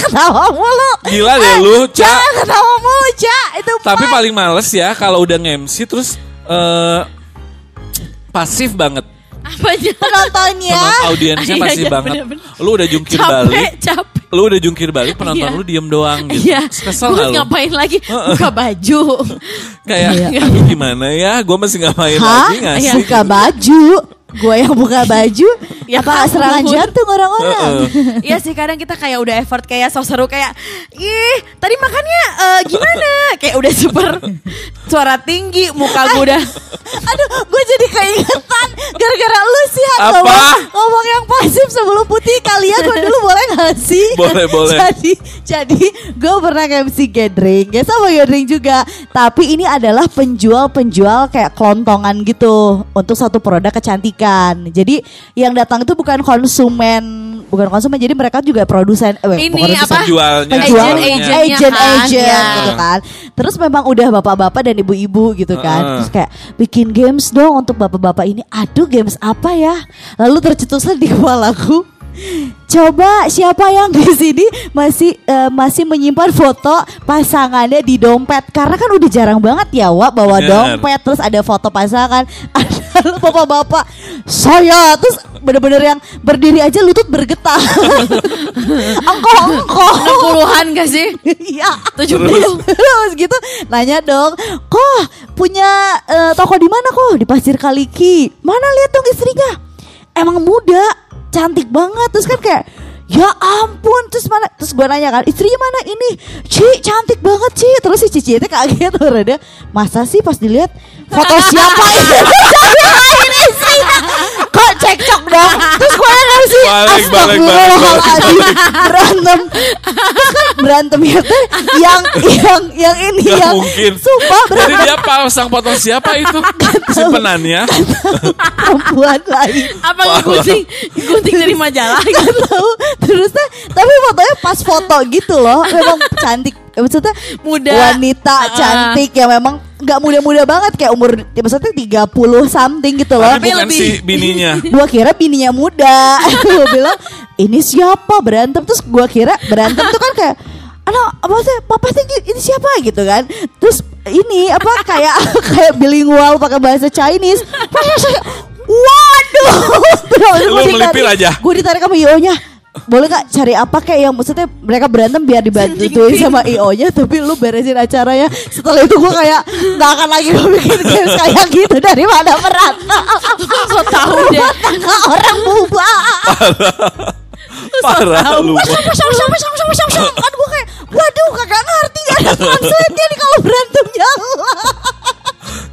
Ketawa mulu Gila deh lu, Ca Ca. Ketawa mulu Ca Itu Tapi paling males ya kalau udah nge-MC terus eh pasif banget. Apanya? Penontonnya Penonton audiensnya Iya, pasif iya, banget. bener-bener. Lu udah jungkir Capek, balik. capek. Lu udah jungkir balik, penonton Iya. lu diem doang gitu. Iya, Kesel gak lu? ngapain lagi? Buka baju. Kayak, Iya. gimana ya, gue masih ngapain Hah? lagi gak Iya. sih? Buka baju Gue yang buka baju Ya Apa serangan jantung orang-orang Iya sih kadang kita kayak udah effort kayak so seru kayak ih tadi makannya eh, gimana kayak udah super suara tinggi muka gue udah Aduh, gue jadi keingetan gara-gara lu sih Apa? ngomong, ngomong yang pasif sebelum putih kalian gue dulu boleh gak sih? Boleh, boleh. Jadi, jadi gue pernah MC gathering, ya sama gathering juga. Tapi ini adalah penjual-penjual kayak kelontongan gitu untuk satu produk kecantikan. Jadi yang datang itu bukan konsumen, bukan konsumen, jadi mereka juga produsen. Eh, Ini bukan produsen, apa? Penjualnya. penjual Agent-agentnya agent kan, agent ya. gitu kan terus memang udah bapak-bapak dan ibu-ibu gitu kan Heeh. terus kayak bikin games dong untuk bapak-bapak ini aduh games apa ya lalu tercetuslah di kepalaku Coba siapa yang di sini masih eh, masih menyimpan foto pasangannya di dompet karena kan udah jarang banget ya Wak bawa Bener. dompet terus ada foto pasangan ada bapak-bapak saya terus bener-bener yang berdiri aja lutut bergetar engkau engkau puluhan gak sih? Iya. Tujuh Terus gitu nanya dong, kok punya eh, toko di mana kok? Di Pasir Kaliki. Mana lihat dong istrinya? Emang muda, cantik banget. Terus kan kayak Ya ampun, terus mana? Terus gue nanya kan, istrinya mana ini? Ci, cantik banget Ci. Terus si Cici itu kaget dia Masa sih pas dilihat foto siapa ini? istrinya. Kok cekcok dong? Terus gue yang sih, Balik, balik, balik, Astagfirullahaladzim. Berantem Terus kan berantem ya teh yang yang yang ini Gak yang mungkin. sumpah Jadi berantem dia pasang foto siapa itu? Simpenannya. perempuan lain Apa gunting gunting dari majalah? Gak tahu terus teh tapi fotonya pas foto gitu loh memang cantik Eh, maksudnya Muda. wanita cantik yang memang nggak muda-muda banget kayak umur ya maksudnya 30 something gitu loh. Tapi bukan lebih- si bininya. gua kira bininya muda. Gua bilang ini siapa? Berantem. Terus gua kira berantem tuh kan kayak anak apa sih papa sih ini siapa? Gitu kan. Terus ini apa kayak kayak bilingual pakai bahasa Chinese. Waduh. Lu melipir aja. gue ditarik sama io nya boleh gak cari apa kayak yang maksudnya mereka berantem biar dibantuin sama io nya tapi lu beresin acaranya setelah itu gue kayak nggak akan lagi gue bikin games kayak gitu daripada berantem So tahu deh. Tengah orang bubar Parah lu. mah. Sama sama sama sama sama sama sama Kan gue kayak Waduh kagak ngerti Gak ada konsepnya nih Kalau berantem nyala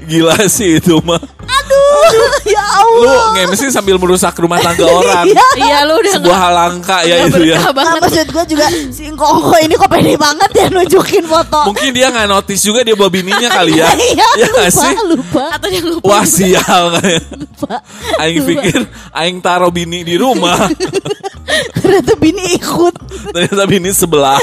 Gila sih itu mah. Aduh Ya Lu Allah nge-MC sambil merusak rumah tangga orang. Iya Iya lu udah Sebuah hal langka ya itu ya. berkah Nah, banget. maksud gue juga Si Ngkongko ini kok pede banget ya Nunjukin foto Mungkin dia nggak notice juga dia bawa bininya kali ya. Iya Ya lupa sih? Lupa Atau yang lupa. Wah sial kayak. Aing pikir Aing taruh bini di rumah. Ternyata bini ikut Ternyata bini sebelah.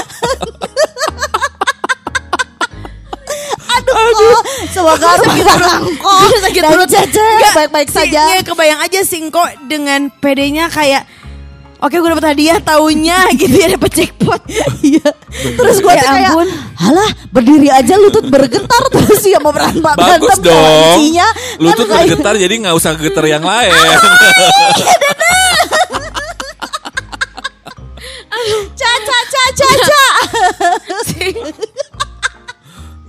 Aduh. Semoga rumah kita Gue sakit perut. Cece Baik-baik saja nggak, kebayang aja Singko dengan pedenya kayak Oke gue dapet hadiah taunya gitu ya dapet jackpot Iya. Terus gue Ya kayak, ampun. halah berdiri aja lutut bergetar terus ya mau berantem Bagus berantem sama dong. isinya. Kan tuh kayak- bergetar jadi nggak usah getar yang lain. Caca caca caca.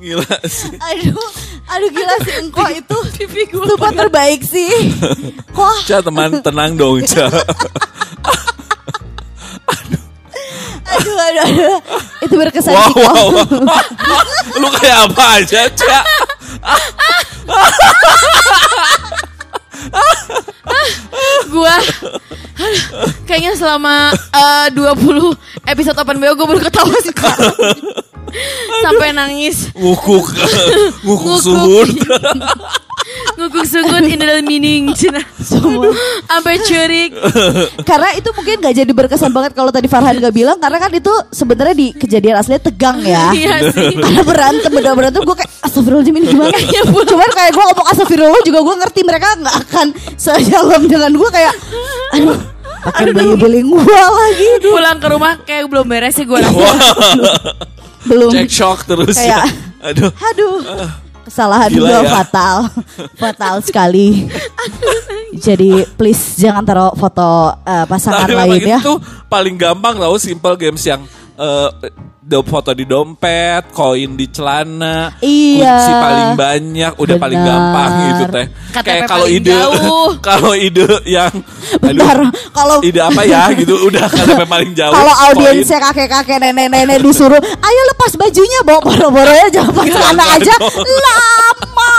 Gila sih. aduh, aduh gila sih engkau itu super terbaik sih. Kok Ca teman tenang dong Ca. aduh aduh aduh. Itu berkesan Wow, sih wow, wow. Lu kayak apa aja Ca. Gua aduh, kayaknya selama eh, 20 episode Open BO gue baru ketawa sekarang. Sampai nangis. Ngukuk. Ngukuk suhun. Ngukuk sungut in the meaning Cina. Semua. Sampai curik. Karena itu mungkin gak jadi berkesan banget kalau tadi Farhan gak bilang karena kan itu sebenarnya di kejadian aslinya tegang ya. Iya sih. Karena berantem bener berantem gue kayak astagfirullahaladzim ini gimana ya Cuman kayak gue ngomong astagfirullah juga gue ngerti mereka gak akan sejalan dengan gue kayak aduh pakai bayi bilingual lagi Pulang ke rumah kayak belum beres sih gue belum Cek shock terus ya. Kayak- Aduh. aduh kesalahan Gila gue ya. fatal fatal sekali jadi please jangan taruh foto eh, pasangan memang lain ya itu paling gampang tau simple games yang do- foto di dompet, koin di celana, Iya. kunci paling banyak, udah paling Benar. gampang gitu teh. KTP Kayak kalau paling ide, kalau ide yang, Bentar, aduh, kalau ide apa ya gitu, udah KTP paling jauh. Kalau audiensnya kakek-kakek nenek-nenek disuruh, ayo lepas bajunya, bawa boro-boronya jangan pakai celana aja. Lama.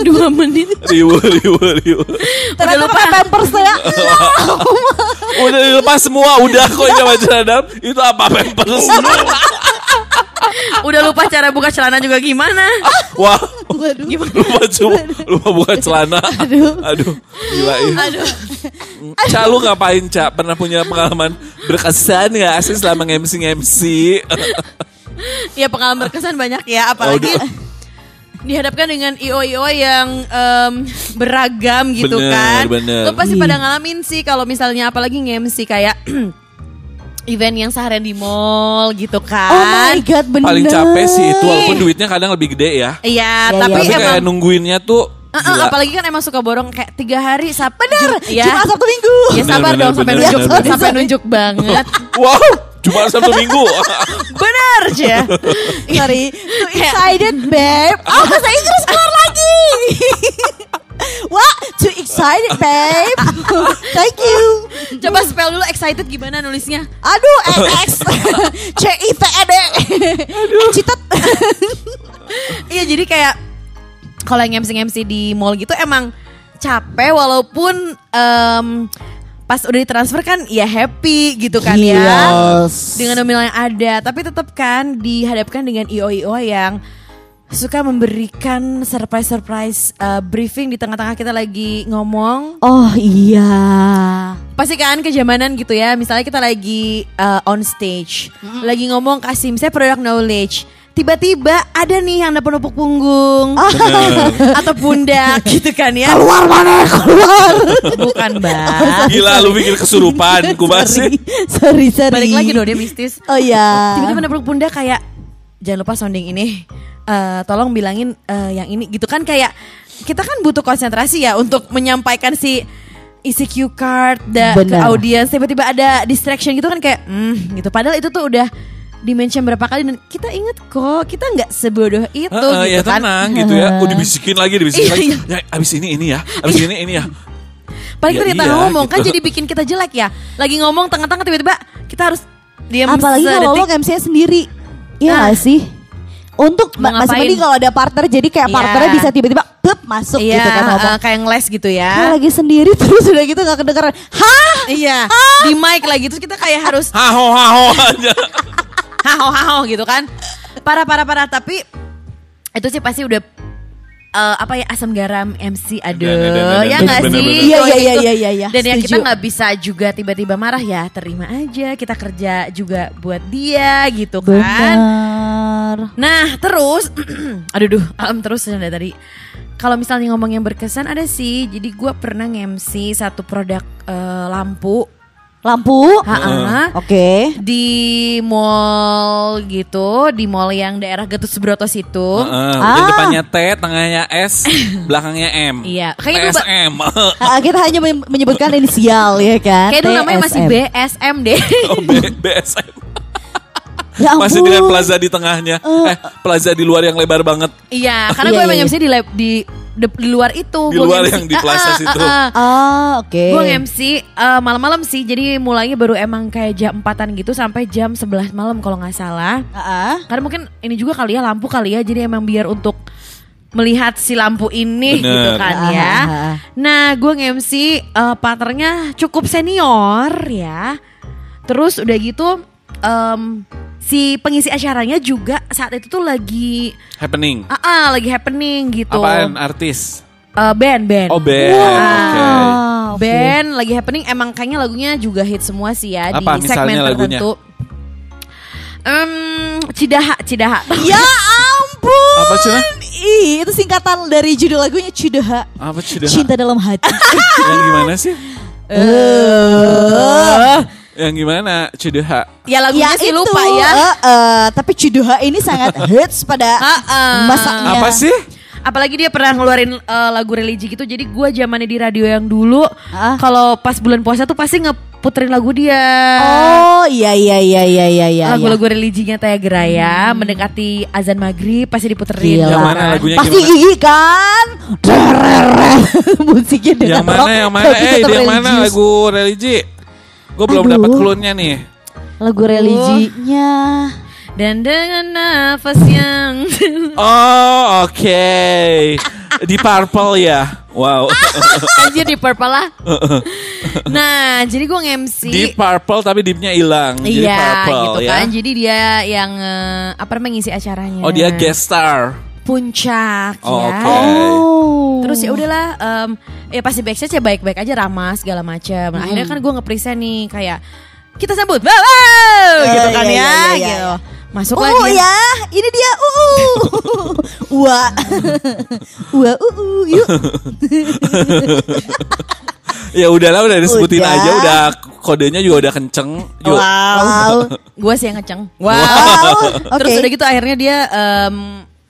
Dua menit. ribu, ribu, ribu. Lupa. pampers ya. Udah dilepas semua, udah kok zaman Adam itu apa pampers? Udah lupa cara buka celana juga gimana. Wah, Gimana? lupa cuma, lupa buka celana. Aduh. Aduh, gila ya. Aduh. Ca lu ngapain Ca? Pernah punya pengalaman berkesan gak sih selama MC-MC? Ya pengalaman berkesan banyak ya, apalagi Oh. Dihadapkan dengan IO-IO yang em, beragam gitu Bener, kan. bener. Lo pasti pada ngalamin sih kalau misalnya apalagi nge-MC kayak event yang seharian di mall gitu kan. Oh my god, bener. Paling capek sih itu walaupun duitnya kadang lebih gede ya. Iya, Iya, tapi Tapi emang kayak nungguinnya tuh gila. apalagi kan emang suka borong kayak tiga hari Sab Bener, ya. cuma Sabtu Minggu. Ya sabar Bener, dong bener, sampai bener, nunjuk bener, sampai bener. nunjuk banget. Wow, cuma Sabtu Minggu. Bener ya. Sorry, too excited babe. Oh bahasa Inggris keluar lagi. Wah, too excited babe. Thank you. Coba spell dulu excited gimana nulisnya? Aduh, X C I T E D. Citet. Iya jadi kayak kalau yang MC-MC di mall gitu emang capek walaupun em, pas udah ditransfer kan ya happy gitu kan ya. Yes. dengan nominal yang ada. Tapi tetap kan dihadapkan dengan IO-IO yang suka memberikan surprise-surprise uh, briefing di tengah-tengah kita lagi ngomong. Oh iya. pasti kan kejamanan gitu ya. Misalnya kita lagi uh, on stage. Lagi ngomong kasih misalnya product knowledge tiba-tiba ada nih yang nepuk-nepuk punggung atau pundak gitu kan ya Keluar mana? Keluar. bukan mbak Gila lu bikin kesurupan, kubasin. sorry, sorry. balik lagi dong dia mistis Oh iya. tiba-tiba nepuk pundak kayak jangan lupa sounding ini Eh, tolong bilangin eh, yang ini gitu kan kayak kita kan butuh konsentrasi ya untuk menyampaikan si isi cue card da, ke audiens tiba-tiba ada distraction gitu kan kayak hmm gitu padahal itu tuh udah dimention berapa kali dan kita inget kok kita nggak sebodoh itu Heeh, gitu ya kan tenang gitu ya. Oh dibisikin lagi, dibisikin Iya, lagi. iya. Ya abis ini ini ya, abis ini ini ya. paling Ya kita iya, ngomong kan gitu. jadi bikin kita jelek ya lagi ngomong tengah-tengah tiba-tiba kita harus diam Apalagi kalau lo. MC-nya sendiri. Iya Nah. gak sih? Untuk Mau masih ngapain? mending kalau ada partner jadi kayak Iya. partnernya bisa tiba-tiba plup masuk Iya, gitu kan ngomong. eh, kayak ngeles gitu ya. Kalau lagi sendiri terus udah gitu gak kedengeran. Hah? Iya, di mic lagi terus kita kayak harus Haho haho aja. haho haho gitu kan. Parah parah parah. Tapi itu sih pasti udah eh, apa ya asam garam MC aduh. Dan- dan- dan- ya nggak sih? bener. Iya, iya, iya, iya, iya. dan ya kita nggak bisa juga tiba-tiba marah ya. Terima aja kita kerja juga buat dia gitu kan? Benar. nah terus aduh duh alam terus dari tadi. Kalau misalnya ngomong yang berkesan ada sih. Jadi gue pernah nge-MC satu produk eh, lampu Lampu. Ha-ha. Oke. di mall gitu, di mall yang daerah Gatot Subroto situ. Heeh, Ah. depannya T, tengahnya S, belakangnya M. Iya, ba- TSM. Ah, kita hanya men- menyebutkan inisial ya kan. Kayak dulu namanya masih. BSM deh. Oh, B- BSM. Ya ampun. Masih dengan plaza di tengahnya. Eh, plaza di luar yang lebar banget. Iya, karena Iya, gue iya, emang iya. Di, lab- di de- di luar itu. Di luar yang di plaza Ah, ah, situ. ah, ah. Ah, oke. Gue nge-MC eh, malam-malam sih, jadi mulainya baru emang kayak jam 4-an gitu sampai jam 11 malam kalau nggak salah. Ah, ah. Karena mungkin ini juga kali ya lampu kali ya, jadi emang biar untuk melihat si lampu ini Bener. gitu kan ya. Ah, ah, ah. Nah, gue nge-MC eh, partnernya cukup senior ya. Terus udah gitu em, si pengisi acaranya juga saat itu tuh lagi Happening. ah, ah, lagi happening gitu. Apaan artis? Eh, band band. Oh band. Ah, oke. Band lagi happening emang kayaknya lagunya juga hit semua sih ya Apa di segmen misalnya lagunya? tertentu. Em, Cidaha, Cidaha. Ya ampun. Apa Cina? Ih, itu singkatan dari judul lagunya Cidaha. Apa sudah? Cinta dalam hati. Yang gimana sih? Eh. Yang gimana? Cideha. Ya lagunya sih itu, lupa ya. eh, eh, tapi Cidaha ini sangat hits pada Ah, ah. masanya. Apa sih? Apalagi dia pernah ngeluarin eh, lagu religi gitu. Jadi gua zamannya di radio yang dulu, Ah. kalau pas bulan puasa tuh pasti ngeputerin lagu dia. Oh iya iya iya iya iya iya. Lagu-lagu religinya Taya Geraya mendekati azan maghrib pasti diputerin. Gila. Yang gitu mana kan. lagunya Pasti gimana? Gigi kan. Musiknya dengan Yang mana? rock Yang mana? Eh, yang mana lagu religi? Gue belum dapat clue-nya nih. Lagu religinya. Dan dengan nafas yang Oh, oke. Di Purple ya. Wow. Anjir di purple lah. nah, jadi gue nge-MC. Di Purple tapi deepnya hilang. Jadi Iya Purple gitu ya. kan. Jadi dia yang eh, apa namanya ngisi acaranya. Oh, dia guest star. Puncak Oh, ya. oke. Oh. Terus ya udahlah em, ya pasti backstage ya baik-baik aja ramah segala macam. Nah, akhirnya kan gue nge-present nih kayak kita sambut. Wow, wow, gitu Eh, kan iya, ya, iya, iya, gitu. Masuk Uh, lagi. ya, ini dia. Uh, uh. Wah, wah, uh, uh, yuk. Ya udahlah udah disebutin Udah. aja udah kodenya juga udah kenceng. Yuk. Wow, Gue sih yang ngeceng. wow. Terus Oke. udah gitu akhirnya dia em,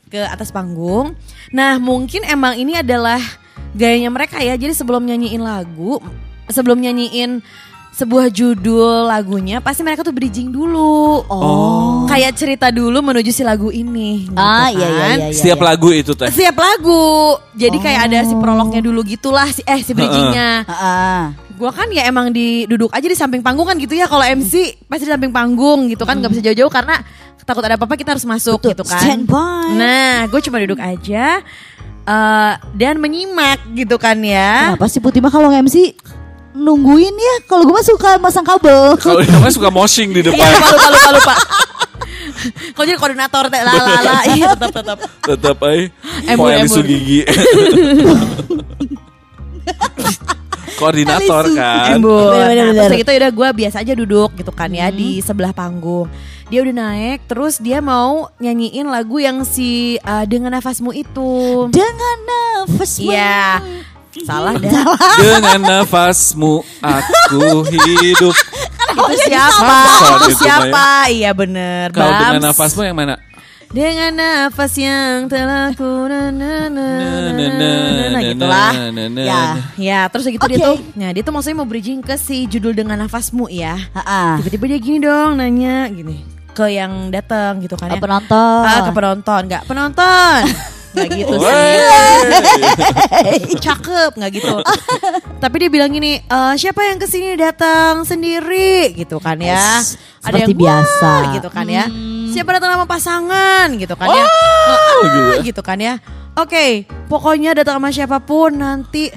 ke atas panggung. Nah mungkin emang ini adalah gayanya mereka ya. Jadi sebelum nyanyiin lagu, sebelum nyanyiin sebuah judul lagunya, pasti mereka tuh bridging dulu. Oh. Kayak cerita dulu menuju si lagu ini. gitu Ah, iya, iya, kan. iya, iya. Setiap lagu itu teh. Setiap lagu. Jadi kayak ada si prolognya dulu gitulah si eh si bridgingnya. Ah, ah. Gua kan ya emang di duduk aja di samping panggung kan gitu ya kalau MC pasti di samping panggung gitu kan nggak bisa jauh-jauh karena takut ada apa-apa kita harus masuk Betul, gitu kan. standby. Nah, gue cuma duduk aja eh, dan menyimak gitu kan ya. Kenapa sih Putih mah kalau nge-MC nungguin ya? Kalau gue mah suka masang kabel. Kalau dia mah suka moshing di Iya depan. lupa lupa lupa lupa. Kalau jadi koordinator teh la la la iya tetap tetap. Tetap ay. Embur, Poel embur. gigi. Koordinator kan. Bener, Nah, terus gitu udah gue biasa aja duduk gitu kan ya di sebelah panggung. Dia udah naik, terus dia mau nyanyiin lagu yang si uh, dengan nafasmu itu. Dengan nafasmu. Iya. Salah dah. Dengan nafasmu aku hidup. itu siapa? Sangkot Itu itu, siapa? Iya bener. Kalau dengan nafasmu yang mana? Dengan nafas yang telah ku na na na na na na na gitulah. Ya. Ya, terus gitu dia Oke. tuh. Nah, dia tuh maksudnya mau bridging ke si judul dengan nafasmu ya. Tiba-tiba dia gini dong nanya gini ke yang datang gitu kan Ke ya. penonton. Ah, ke penonton, nggak penonton. Nggak gitu sih. Cakep nggak gitu. Tapi dia bilang gini, "Eh, siapa yang ke sini datang sendiri gitu kan ya. Yes, seperti biasa. "Wah," gitu kan ya. Siapa datang sama pasangan gitu kan ya. "Wah," gitu kan ya. Oke, pokoknya datang sama siapa pun nanti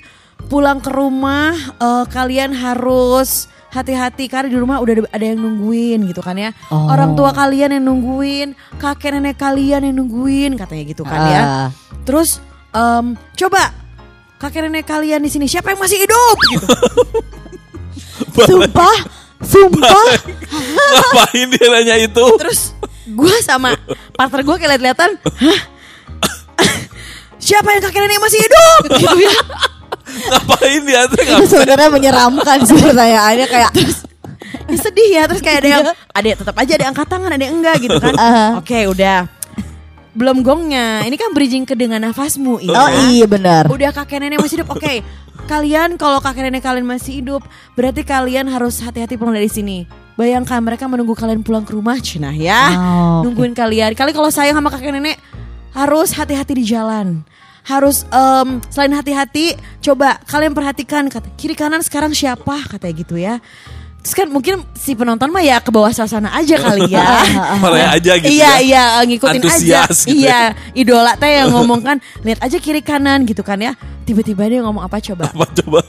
pulang ke rumah eh, kalian harus hati-hati karena di rumah udah ada- yang nungguin gitu kan ya. Oh. Orang tua kalian yang nungguin, kakek nenek kalian yang nungguin katanya gitu kan ya. Ah. Terus em, coba kakek nenek kalian di sini siapa yang masih hidup gitu. Sumpah, sumpah. Ngapain dia nanya itu? Terus gue sama partner gue hah? siapa yang kakek nenek masih hidup? Gitu ya. Ngapain dia tuh? Itu sebenarnya menyeramkan sih pertanyaannya kayak Ya, sedih ya terus kayak ada yang ada tetap aja ada yang angkat tangan ada yang enggak gitu kan. Aha. Oke udah. Belum gongnya. Ini kan bridging ke dengan nafasmu iya. Oh iya benar. Udah kakek nenek masih hidup. Oke. Kalian kalau kakek nenek kalian masih hidup, berarti kalian harus hati-hati pulang dari sini. Bayangkan mereka menunggu kalian pulang ke rumah, Cina ya. Oh, oke. Nungguin kalian. Kali kalau sayang sama kakek nenek, harus hati-hati di jalan. Harus em, selain hati-hati, coba kalian perhatikan kata kiri kanan sekarang siapa katanya gitu ya. Terus kan mungkin si penonton mah ya ke bawah suasana aja kali ya. Marah aja gitu iya ya. iya ngikutin aja. Gitu iya, idola teh yang ngomong kan, lihat aja kiri kanan gitu kan ya. Tiba-tiba dia ngomong apa coba? Apa coba?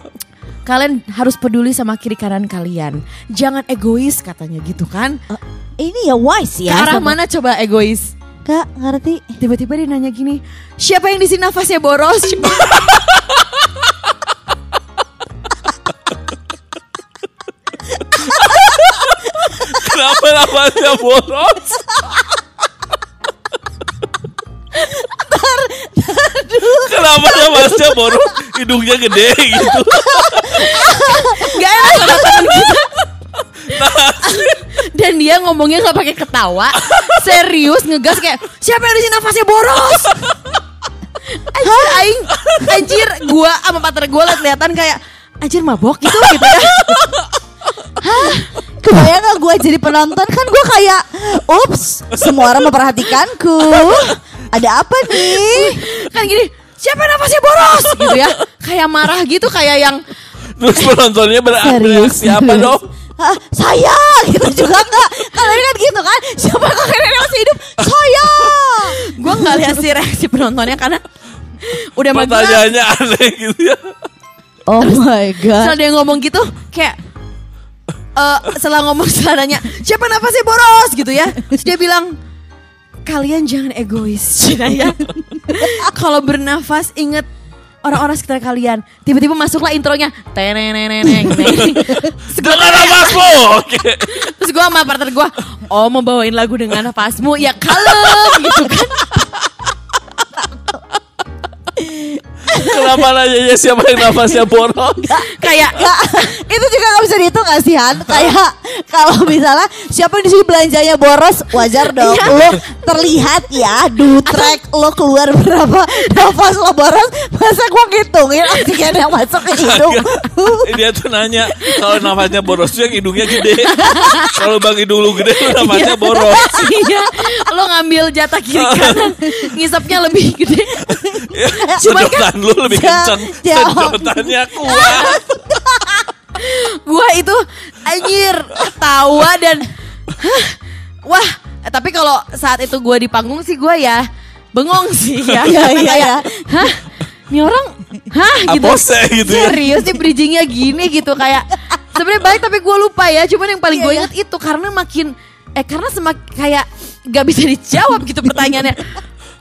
Kalian harus peduli sama kiri kanan kalian. Jangan egois katanya gitu kan. Ini ya wise Ke ya. arah sama- mana coba egois? Kak ngerti? Tiba-tiba dia nanya gini, siapa yang di sini nafasnya boros? Kenapa nafasnya boros? Kenapa nafasnya boros? Hidungnya gede gitu. Gak enak sama temen kita. Dan dia ngomongnya nggak pakai ketawa, serius ngegas kayak siapa yang di sini nafasnya boros? Anjir, aing, anjir, gua sama partner gua liat kelihatan kayak anjir mabok gitu gitu ya. Kebayang gak gue jadi penonton kan gue kayak Ups semua orang memperhatikanku Ada apa nih? Kan gini, siapa nafasnya boros? Gitu ya. Kayak marah gitu kayak yang Terus penontonnya ber- bereaksi apa dong? Ah, saya gitu juga enggak Kalau kan gitu kan Siapa yang kakek nenek masih hidup? Saya gua nggak lihat sih reaksi penontonnya karena udah. Pertanyaannya aneh gitu ya. Oh my god dia ngomong gitu kayak eh setelah ngomong setelah nanya siapa nafasnya boros? gitu ya. Terus dia bilang kalian jangan egois Cina ya. Kalau bernafas inget orang-orang sekitar kalian. Tiba-tiba masuklah intronya teneneneneng. Dengan nafasmu. Terus gue sama partner gue oh mau bawain lagu dengan nafasmu ya kalem gitu kan Kenapa nanya siapa yang nafasnya boros? kayak Nggak, itu juga gak bisa dihitung kasihan Kayak kalau misalnya Siapa yang di sini belanjanya boros Wajar dong Iya. Lo terlihat ya Dutrek lo keluar berapa Nafas lo boros Masa gue ngitungin Oksigen yang masuk ke hidung Dia tuh nanya kalau nafasnya boros tuh yang hidungnya gede. Kalau bang hidung lu gede lu nafasnya boros. iya lo ngambil jatah kiri kanan ngisapnya lebih gede Ya, Cuman kan- Sedotan lu lebih kenceng. jauh. Sedotannya kuat. gua itu anjir ketawa dan hah, wah eh, tapi kalau saat itu gua di panggung sih gua ya bengong sih ya Iya, iya, kayak, iya. hah ini orang hah gitu gitu ya. serius nih bridgingnya gini gitu kayak sebenarnya baik tapi gua lupa ya cuman yang paling Iya, gue iya. inget itu karena makin eh karena semakin kayak gak bisa dijawab gitu pertanyaannya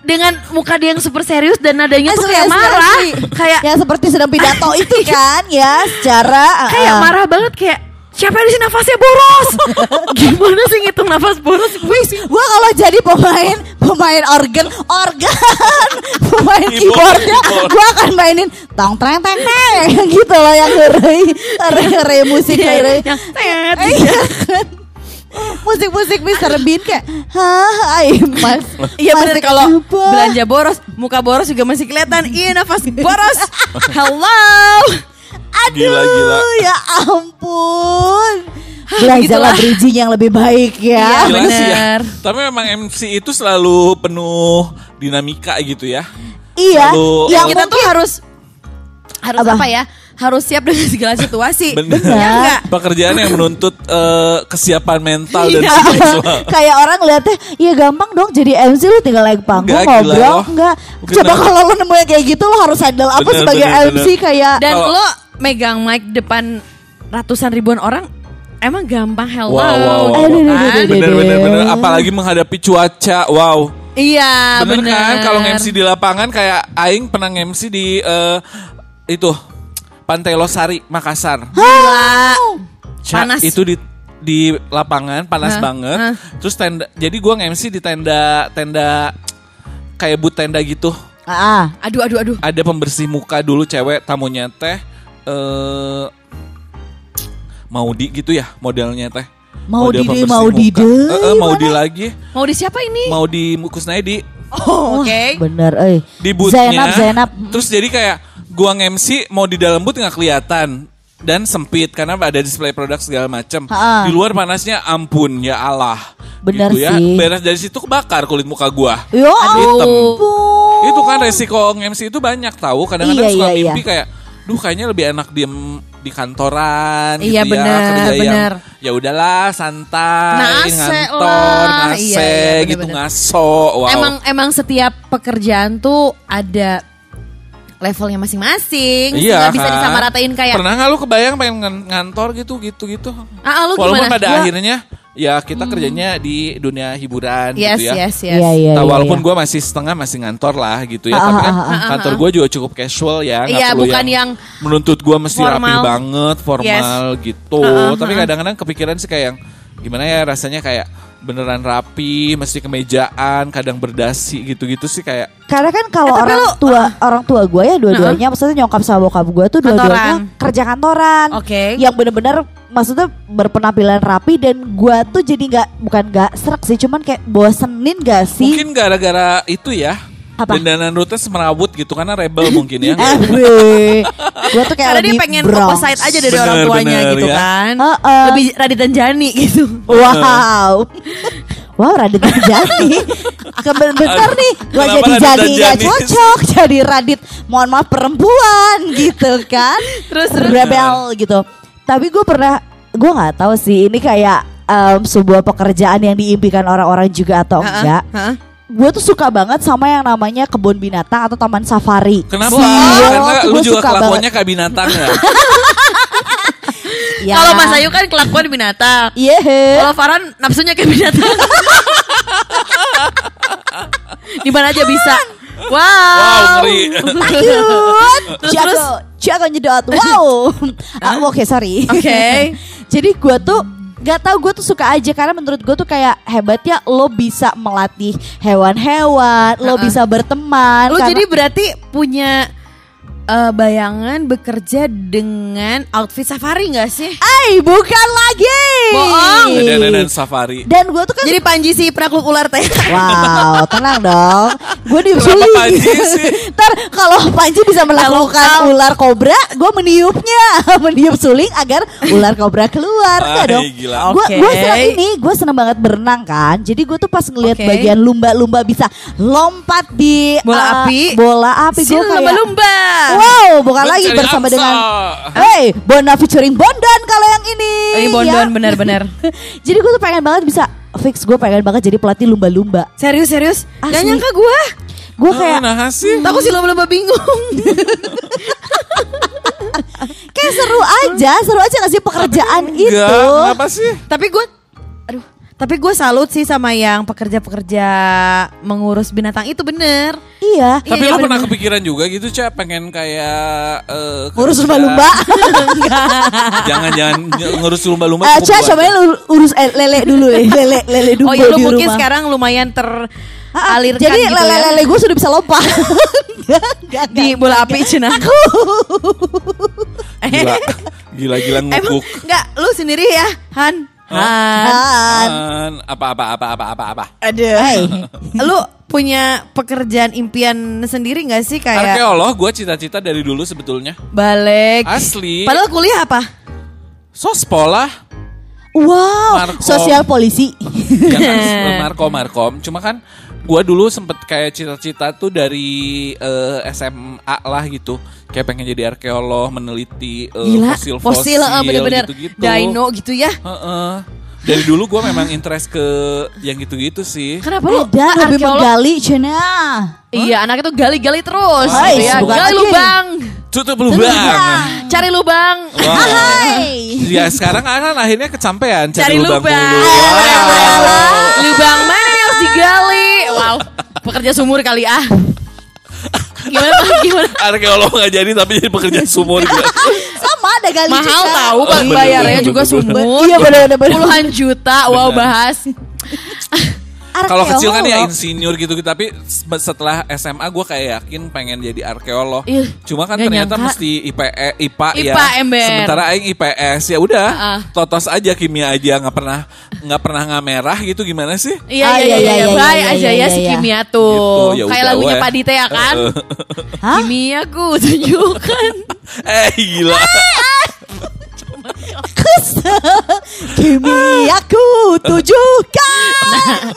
dengan muka dia yang super serius dan nadanya tuh kayak marah. kayak Ya seperti sedang pidato itu kan Ya secara kayak uh, marah banget kayak siapa yang di sini nafasnya boros? Gimana sih ngitung nafas boros? Wis, gua kalau jadi pemain pemain organ, organ, pemain Keyboard, keyboardnya, keyboard. gua akan mainin tong treng teng teng gitu loh yang ngeri, ngeri ngeri musik ngeri. yang tet Iya kan? Musik-musik Mr. Bean kayak Hah, ay mas Iya bener kalau belanja boros, muka boros juga masih kelihatan. Iya nafas boros. Hello. Aduh Gila, gila. ya ampun begitulah. Belajarlah bridging yang lebih baik ya Iya, ya. bener. Tapi memang MC itu selalu penuh dinamika gitu ya. Iya Lalu- Yang kita tuh mungkin harus harus Apa? apa? ya? Harus siap dengan segala situasi. Bener. Ya enggak? Pekerjaan yang menuntut eh, kesiapan mental dan Iya. seksual. kayak orang lihatnya ya gampang dong jadi MC lu tinggal naik panggung Enggak, ngobrol enggak Bener. coba kalau lu nemuin kayak gitu lo harus handle apa Bener, sebagai bener, MC bener. kayak Dan Kalau- lo megang mic depan ratusan ribuan orang emang gampang hello. Wow, wow, wow. kan? Bener bener bener. Apalagi menghadapi cuaca. Wow. Iya, bener, bener. kan kalau MC di lapangan kayak Aing pernah MC di eh, itu Pantai Losari Makassar. Gila. Ca, Panas. Itu di di lapangan panas Hah? banget. Hah? Terus tenda jadi gua nge-MC di tenda tenda kayak but tenda gitu. ah Aduh, aduh, aduh. Ada pembersih muka dulu cewek tamunya teh eh Maudi gitu ya modelnya teh. Maudi Model deh, pembersih Maudi muka. deh, Eh, eh, Maudi lagi. Mau di siapa ini? Mau di Kusnaidi. Oh, oke. bener eh di bootnya Zainab Zainab terus jadi kayak gua nge-MC mau di dalam boot nggak kelihatan dan sempit karena ada display produk segala macam di luar panasnya ampun ya Allah Bener gitu ya sih. beres dari situ kebakar kulit muka gua yo hitam ampun itu kan resiko nge-MC itu banyak tahu kadang-kadang Iya, suka iya, mimpi iya. kayak duh kayaknya lebih enak diem di kantoran Iya, gitu ya, bener, kerja yang bener. ya udahlah santai, Nase ngantor, lah. ngase Iya, iya, gitu bener-bener. ngaso. Wow. Emang emang setiap pekerjaan tuh ada levelnya masing-masing. Iya Nggak bisa kan? disamaratain kayak Pernah nggak lu kebayang pengen ngan- ngantor gitu gitu gitu? Ah, ah, lu Walaupun gimana? pada Gua- akhirnya ya kita kerjanya di dunia hiburan Yes, gitu ya. yes, yes. Iya, iya, Nah, iya, walaupun iya. gue masih setengah masih ngantor lah gitu ya, Ah, tapi ah, kan ah, ah, kantor gue juga cukup casual ya, nggak Iya, perlu bukan yang menuntut gue mesti rapi formal. banget, formal gitu. Ah, ah, tapi ah. kadang-kadang kepikiran sih kayak yang gimana ya rasanya kayak beneran rapi, mesti kemejaan, kadang berdasi gitu-gitu sih kayak Karena kan kalau Eh, tapi orang lu- tua orang tua gue ya dua-duanya maksudnya nyokap sama bokap gue tuh dua-duanya kerja kantoran. Oke. Yang bener-bener maksudnya berpenampilan rapi dan gue tuh jadi nggak bukan nggak serak sih cuman kayak bosenin gak sih? mungkin gara-gara itu ya. Apa? Dandanan rutes merawut gitu karena rebel mungkin ya. Eh, gue tuh kayak karena dia lebih pengen Bronx. opposite aja dari Bener, orang tuanya bener, gitu ya. kan. Heeh. Lebih Radit dan Jani gitu. Wow. Wow Radit dan Jani Kebenar nih Gue jadi Jani gak cocok Jadi Radit Mohon maaf perempuan Gitu kan Terus, terus. Rebel gitu Tapi gue pernah Gue gak tahu sih Ini kayak em, Sebuah pekerjaan yang diimpikan orang-orang juga atau enggak heeh. Gue tuh suka banget sama yang namanya kebun binatang atau taman safari. Kenapa? Si Will Karena lu juga suka kelakuannya kayak binatang ya. Ya. Kalau Mas Ayu kan kelakuan binatang. Iya. Kalau Farhan nafsunya kayak binatang. Di mana aja bisa. Wow. Wow, ngeri. Ayun, Terus, jago, terus? jago nyedot. Wow. Ah, Oke, sorry. Oke. Jadi gue tuh Gak tau gue tuh suka aja karena menurut gue tuh kayak hebatnya lo bisa melatih hewan-hewan, lo Ha-ha. bisa berteman. Lu karena- jadi berarti punya eh, bayangan bekerja dengan outfit safari nggak sih? Ay, bukan lagi. Bohong. Dan dan safari. Dan gue tuh kan Jadi Panji si penakluk ular teh. Wow, tenang dong. Gue. Kenapa Panji sih? Ntar kalau Panji bisa melakukan ular kobra, gue meniupnya, meniup suling agar ular kobra keluar. Ay, dong. gila. Gue Oke. gue senang ini, gue seneng banget berenang kan. Jadi gue tuh pas ngeliat Oke. bagian lumba-lumba bisa lompat di Bola eh, api. bola api. Si Gue kayak, lumba-lumba. Wow, bukan lagi bersama angsa. dengan Hey, Bona featuring Bondan kalau yang ini. Ini Bondan, ya. benar-benar. Jadi gue tuh pengen banget bisa fix gue pengen banget jadi pelatih lumba-lumba. Serius serius? Gak Asli. nyangka gue. Gue kayak nah sih. Aku sih lumba-lumba bingung. kayak seru aja, seru aja gak sih pekerjaan Enggak, itu? kenapa sih? tapi gue. Tapi gue salut sih sama yang pekerja-pekerja mengurus binatang itu bener. Iya. Tapi iya, lo pernah bener-bener. kepikiran juga gitu, Cak, pengen kayak eh, Ngurus lumba-lumba. Jangan-jangan ngurus lumba-lumba. Eh, cukup Ca, buat- coba lu urus eh, lele dulu deh, lele lele dulu Oh ya lu mungkin rumah. sekarang lumayan ah, teralirkan Jadi gitu lele ya. lele gue sudah bisa lompat. Di bola api cina. Gila, gila-gila Emang ngukuk. enggak lu sendiri ya, Han? Han. Han. An, apa apa apa apa apa apa. Aduh. Hey. lu punya pekerjaan impian sendiri nggak sih kayak Arkeolog gue cita-cita dari dulu sebetulnya. balik? Asli. Padahal kuliah apa? Sospol lah. Wow, Markom. sosial polisi. Ya kan, Markom Markom. Cuma kan gue dulu sempet kayak cita-cita tuh dari eh, SMA lah gitu. Kayak pengen jadi arkeolog, meneliti eh, Gila, fosil-fosil fosil eh, bener-bener gitu-gitu. dino gitu ya. Heeh. Dari dulu gue memang interest ke yang gitu-gitu sih. Kenapa lu Ada lebih arkeolog menggali Cina. Iya, anak itu gali-gali terus. Hai, gitu ya. Gali lagi. lubang. Tutup lubang. Cari lubang. Wow. Hai. Ya sekarang kan akhirnya kecampean cari, Cari lubang, lubang. mulu. Wow. Lubang mana yang harus digali? Wow, pekerja sumur kali ah. Gimana Pak? Gimana? Arkeolog nggak jadi tapi jadi pekerja sumur gitu. Sama ada gali Mahal juga. tahu Pak Bener, bayarnya bener, juga bener, sumur. Iya benar benar. Puluhan juta. Wow, bahas. Kalau kecil kan ya insinyur gitu, gitu tapi se- setelah SMA gue kayak yakin pengen jadi arkeolog. Ih, Cuma kan ternyata nyangka. mesti IPE, IPA, ya. IPA ember. Sementara aing IPS ya udah, Ah. totos aja kimia aja nggak pernah nggak pernah nggak merah gitu gimana sih? Iya Ah, iya iya, iya iya, iya. iya, iya, aja iya, ya si kimia tuh. Gitu, ya Kayak lagunya. Pak Dite ya kan? Hah? Kimiaku tunjukkan. eh gila. Kimi aku tujukan.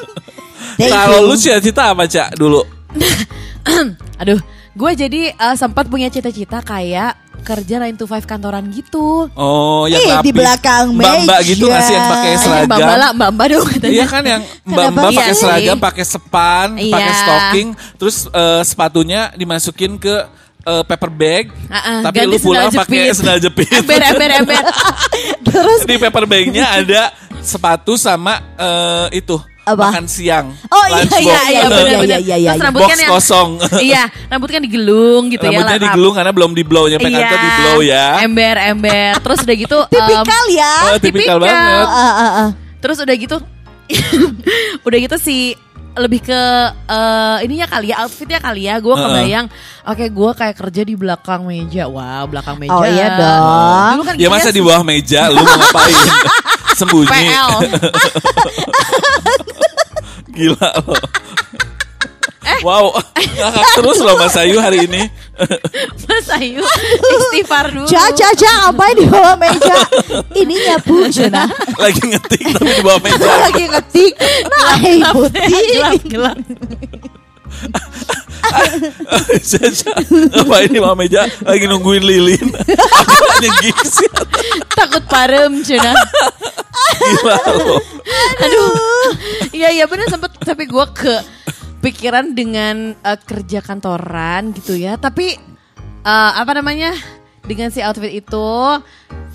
Thank Kalau lu cita-cita apa cak dulu? Aduh, gue jadi eh, sempat punya cita-cita kayak kerja 9 to 5 kantoran gitu. Oh, yang rapi. di belakang Mbak-mbak gitu meja. nggak sih yang pakai Eh, seragam? Mbak-mbak lah, mbak-mbak dong katanya. Iya kan yang mbak-mbak Kenapa pakai sih? seragam, pakai sepan, pakai Iya. stocking, terus eh, sepatunya dimasukin ke eh, paper bag, ah, tapi lu pulang pakai sendal jepit. Ember, ember, ember. Terus Di paper bagnya ada sepatu sama eh, itu Apa? makan siang. Oh, iya, lunchbox. iya, iya, benar-benar. iya, iya, Terus iya. rambut Box kan yang kosong. iya, rambut kan digelung gitu ya. Rambutnya digelung karena belum di blow nyampe Iya. kantor di blow ya. Ember, ember. Terus udah gitu. em, tipikal ya. Eh, tipikal banget. Ah, ah, ah. Terus udah gitu, udah gitu si lebih ke eh, ininya kali ya outfitnya kali ya gue kebayang oke gue kayak kerja di belakang meja wow belakang meja Oh, iya dong. dulu kan Ya masa di sih- bawah meja lu mau ngapain? Sembunyi. PL Gila lo. Eh. Wow, ngakak terus loh Mas Ayu hari ini. Mas Ayu istighfar dulu Ca, ca, ca, ngapain di bawah meja? Ini nyapu, Jona. Lagi ngetik tapi di bawah meja. Lagi ngetik. Nah, gelap, putih. gelap, gelap. Caca, ngapain di bawah meja? Lagi nungguin lilin. Hanya takut parem cina Gila lo. aduh iya iya bener sempet tapi gue ke pikiran dengan eh, kerja kantoran gitu ya tapi eh, apa namanya dengan si outfit itu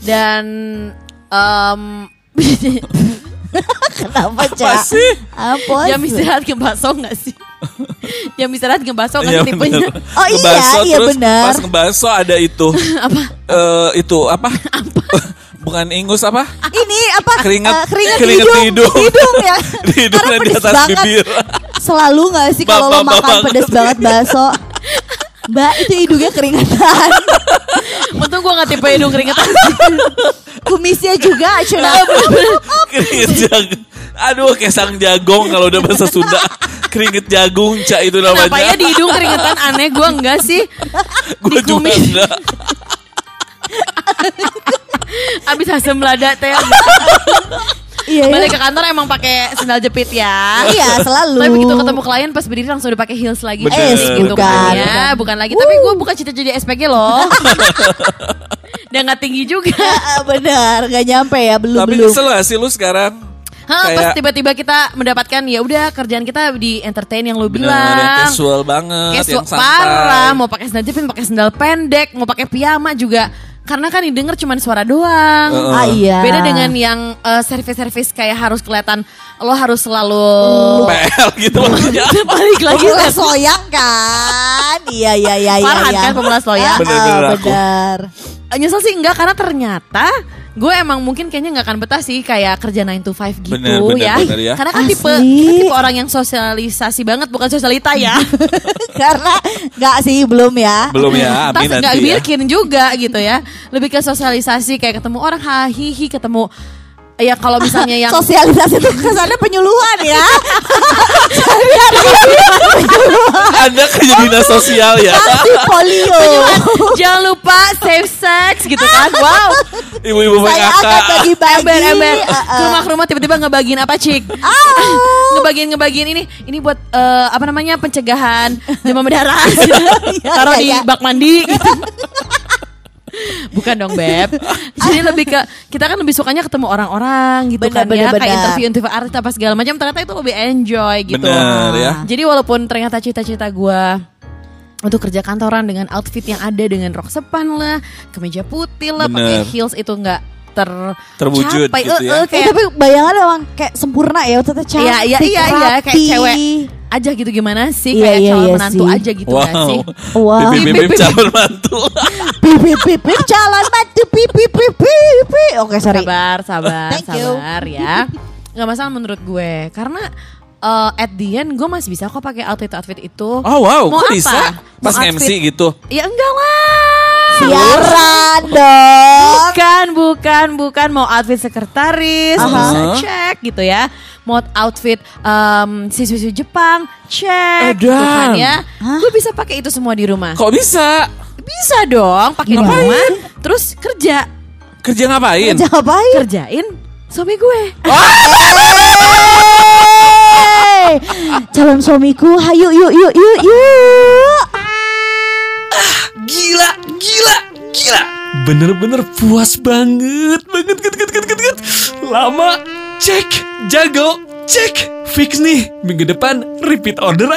dan em, Kenapa, Ca? Apa sih? Apa? jam istirahat ke bakso nggak sih jam istirahat ke bakso kan Iya, tipenya bener. Oh, iya, Ngebaso, iya, terus benar. Pas ngebaso ada itu. apa Eh, itu apa? Bukan ingus apa? Ini apa? Keringat- eh, keringat, keringat di di hidung. hidung. Hidung ya. Di hidung Karena dan di atas banget. bibir. Selalu gak sih kalau lo makan pedes banget bakso? Mbak itu hidungnya keringatan. untung gue nggak tipe hidung keringetan Kumisnya juga, Cuna. Keringet jagung. Aduh, kesang jagong kalau udah bahasa Sunda. Keringet jagung, Ca itu kenapa ya namanya. di hidung keringetan aneh gue enggak sih Gue juga kumis. enggak. abis asam lada teh Iya, iya. balik ke kantor emang pakai sendal jepit ya Iya, selalu. Tapi begitu ketemu klien pas berdiri langsung udah pakai heels lagi. Bener. Eh, Eh, gitu bukan, kan ya. bukan. Bukan lagi. Tapi gue bukan cita-cita jadi SPG loh. Dan gak tinggi juga. Ah, benar, gak nyampe ya, belum Tapi belum. kesel gak sih lu sekarang? Hah, pas Kayak tiba-tiba kita mendapatkan ya udah kerjaan kita di entertain yang lu bener, yang bilang. casual banget, Casual yang santai. parah, mau pakai sendal jepit, pakai sendal pendek, mau pakai piyama juga. Karena kan didengar cuma suara doang. Heeh. Ah iya. Beda dengan yang eh, servis-servis kayak harus kelihatan lo harus selalu PL gitu maksudnya. balik lagi Pemula soyang kan? Iya iya iya iya. Farhan iya. kan pemula soyang. Ah, Bener-bener aku. bener. Nyesel sih enggak karena ternyata gue emang mungkin kayaknya nggak akan betah sih kayak kerja 9 to 5 gitu Bener, bener, ya. bener ya. Karena kan tipe Asli. kita tipe orang yang sosialisasi banget bukan sosialita ya. Karena nggak sih belum ya. Belum ya, Tas amin nggak nanti ya. bikin juga gitu ya. Lebih ke sosialisasi kayak ketemu orang hahihi ketemu ya kalau misalnya yang Sosialisasi itu kesannya penyuluhan ya. Anda kerja dinas sosial ya. Pasti polio. jangan lupa safe sex gitu kan. Wow. Ibu-ibu Saya akan bagi-bagi. Ember ember Uh, uh. ke rumah ke rumah tiba-tiba ngebagiin apa cik? ngebagiin ngebagiin ini ini buat eh, apa namanya pencegahan demam berdarah. Iya, Taruh iya, di iya. bak mandi. gitu. Bukan dong beb. Jadi lebih ke kita kan lebih sukanya ketemu orang-orang gitu Benar, kan benar, ya kayak benar. interview interview artis apa segala macam ternyata itu lebih enjoy gitu. Bener ya. Jadi walaupun ternyata cita-cita gue untuk kerja kantoran dengan outfit yang ada dengan rok sepan lah, kemeja putih lah, pakai Bener. heels itu nggak ter Terwujud capai. gitu Eh, ya. eh, Eh, kayak tapi bayangan emang kayak sempurna ya Tata cantik Iya iya iya iya kayak cewek aja gitu gimana sih Iya, kayak iya, calon iya menantu sih. aja gitu nggak sih? Wow. Bip, bibip bip, calon mantu. Pipip pipip jalan mati pipip pipip. Oke sorry. Sabar sabar Thank you. sabar ya. Nggak masalah menurut gue karena eh, at the end gue masih bisa kok pakai outfit outfit itu. Oh wow, Mau kok apa? bisa? Pas Mau MC outfit- gitu. Ya enggak lah. Siaran dong. Bukan, bukan, bukan mau outfit sekretaris Aha. bisa cek gitu ya. Mau outfit em, siswi-siswi Jepang cek gitu kan ya. Gue bisa pakai itu semua di rumah. Kok bisa? Bisa dong pakai di rumah terus kerja. Kerja ngapain? Ngapain? Kerjain suami gue. Hey, calon suamiku, hayu yuk yuk yuk yuk. Gila, gila, gila. bener-bener puas banget, banget, banget, banget, banget. Lama, cek, jago, cek. Fix nih, minggu depan repeat order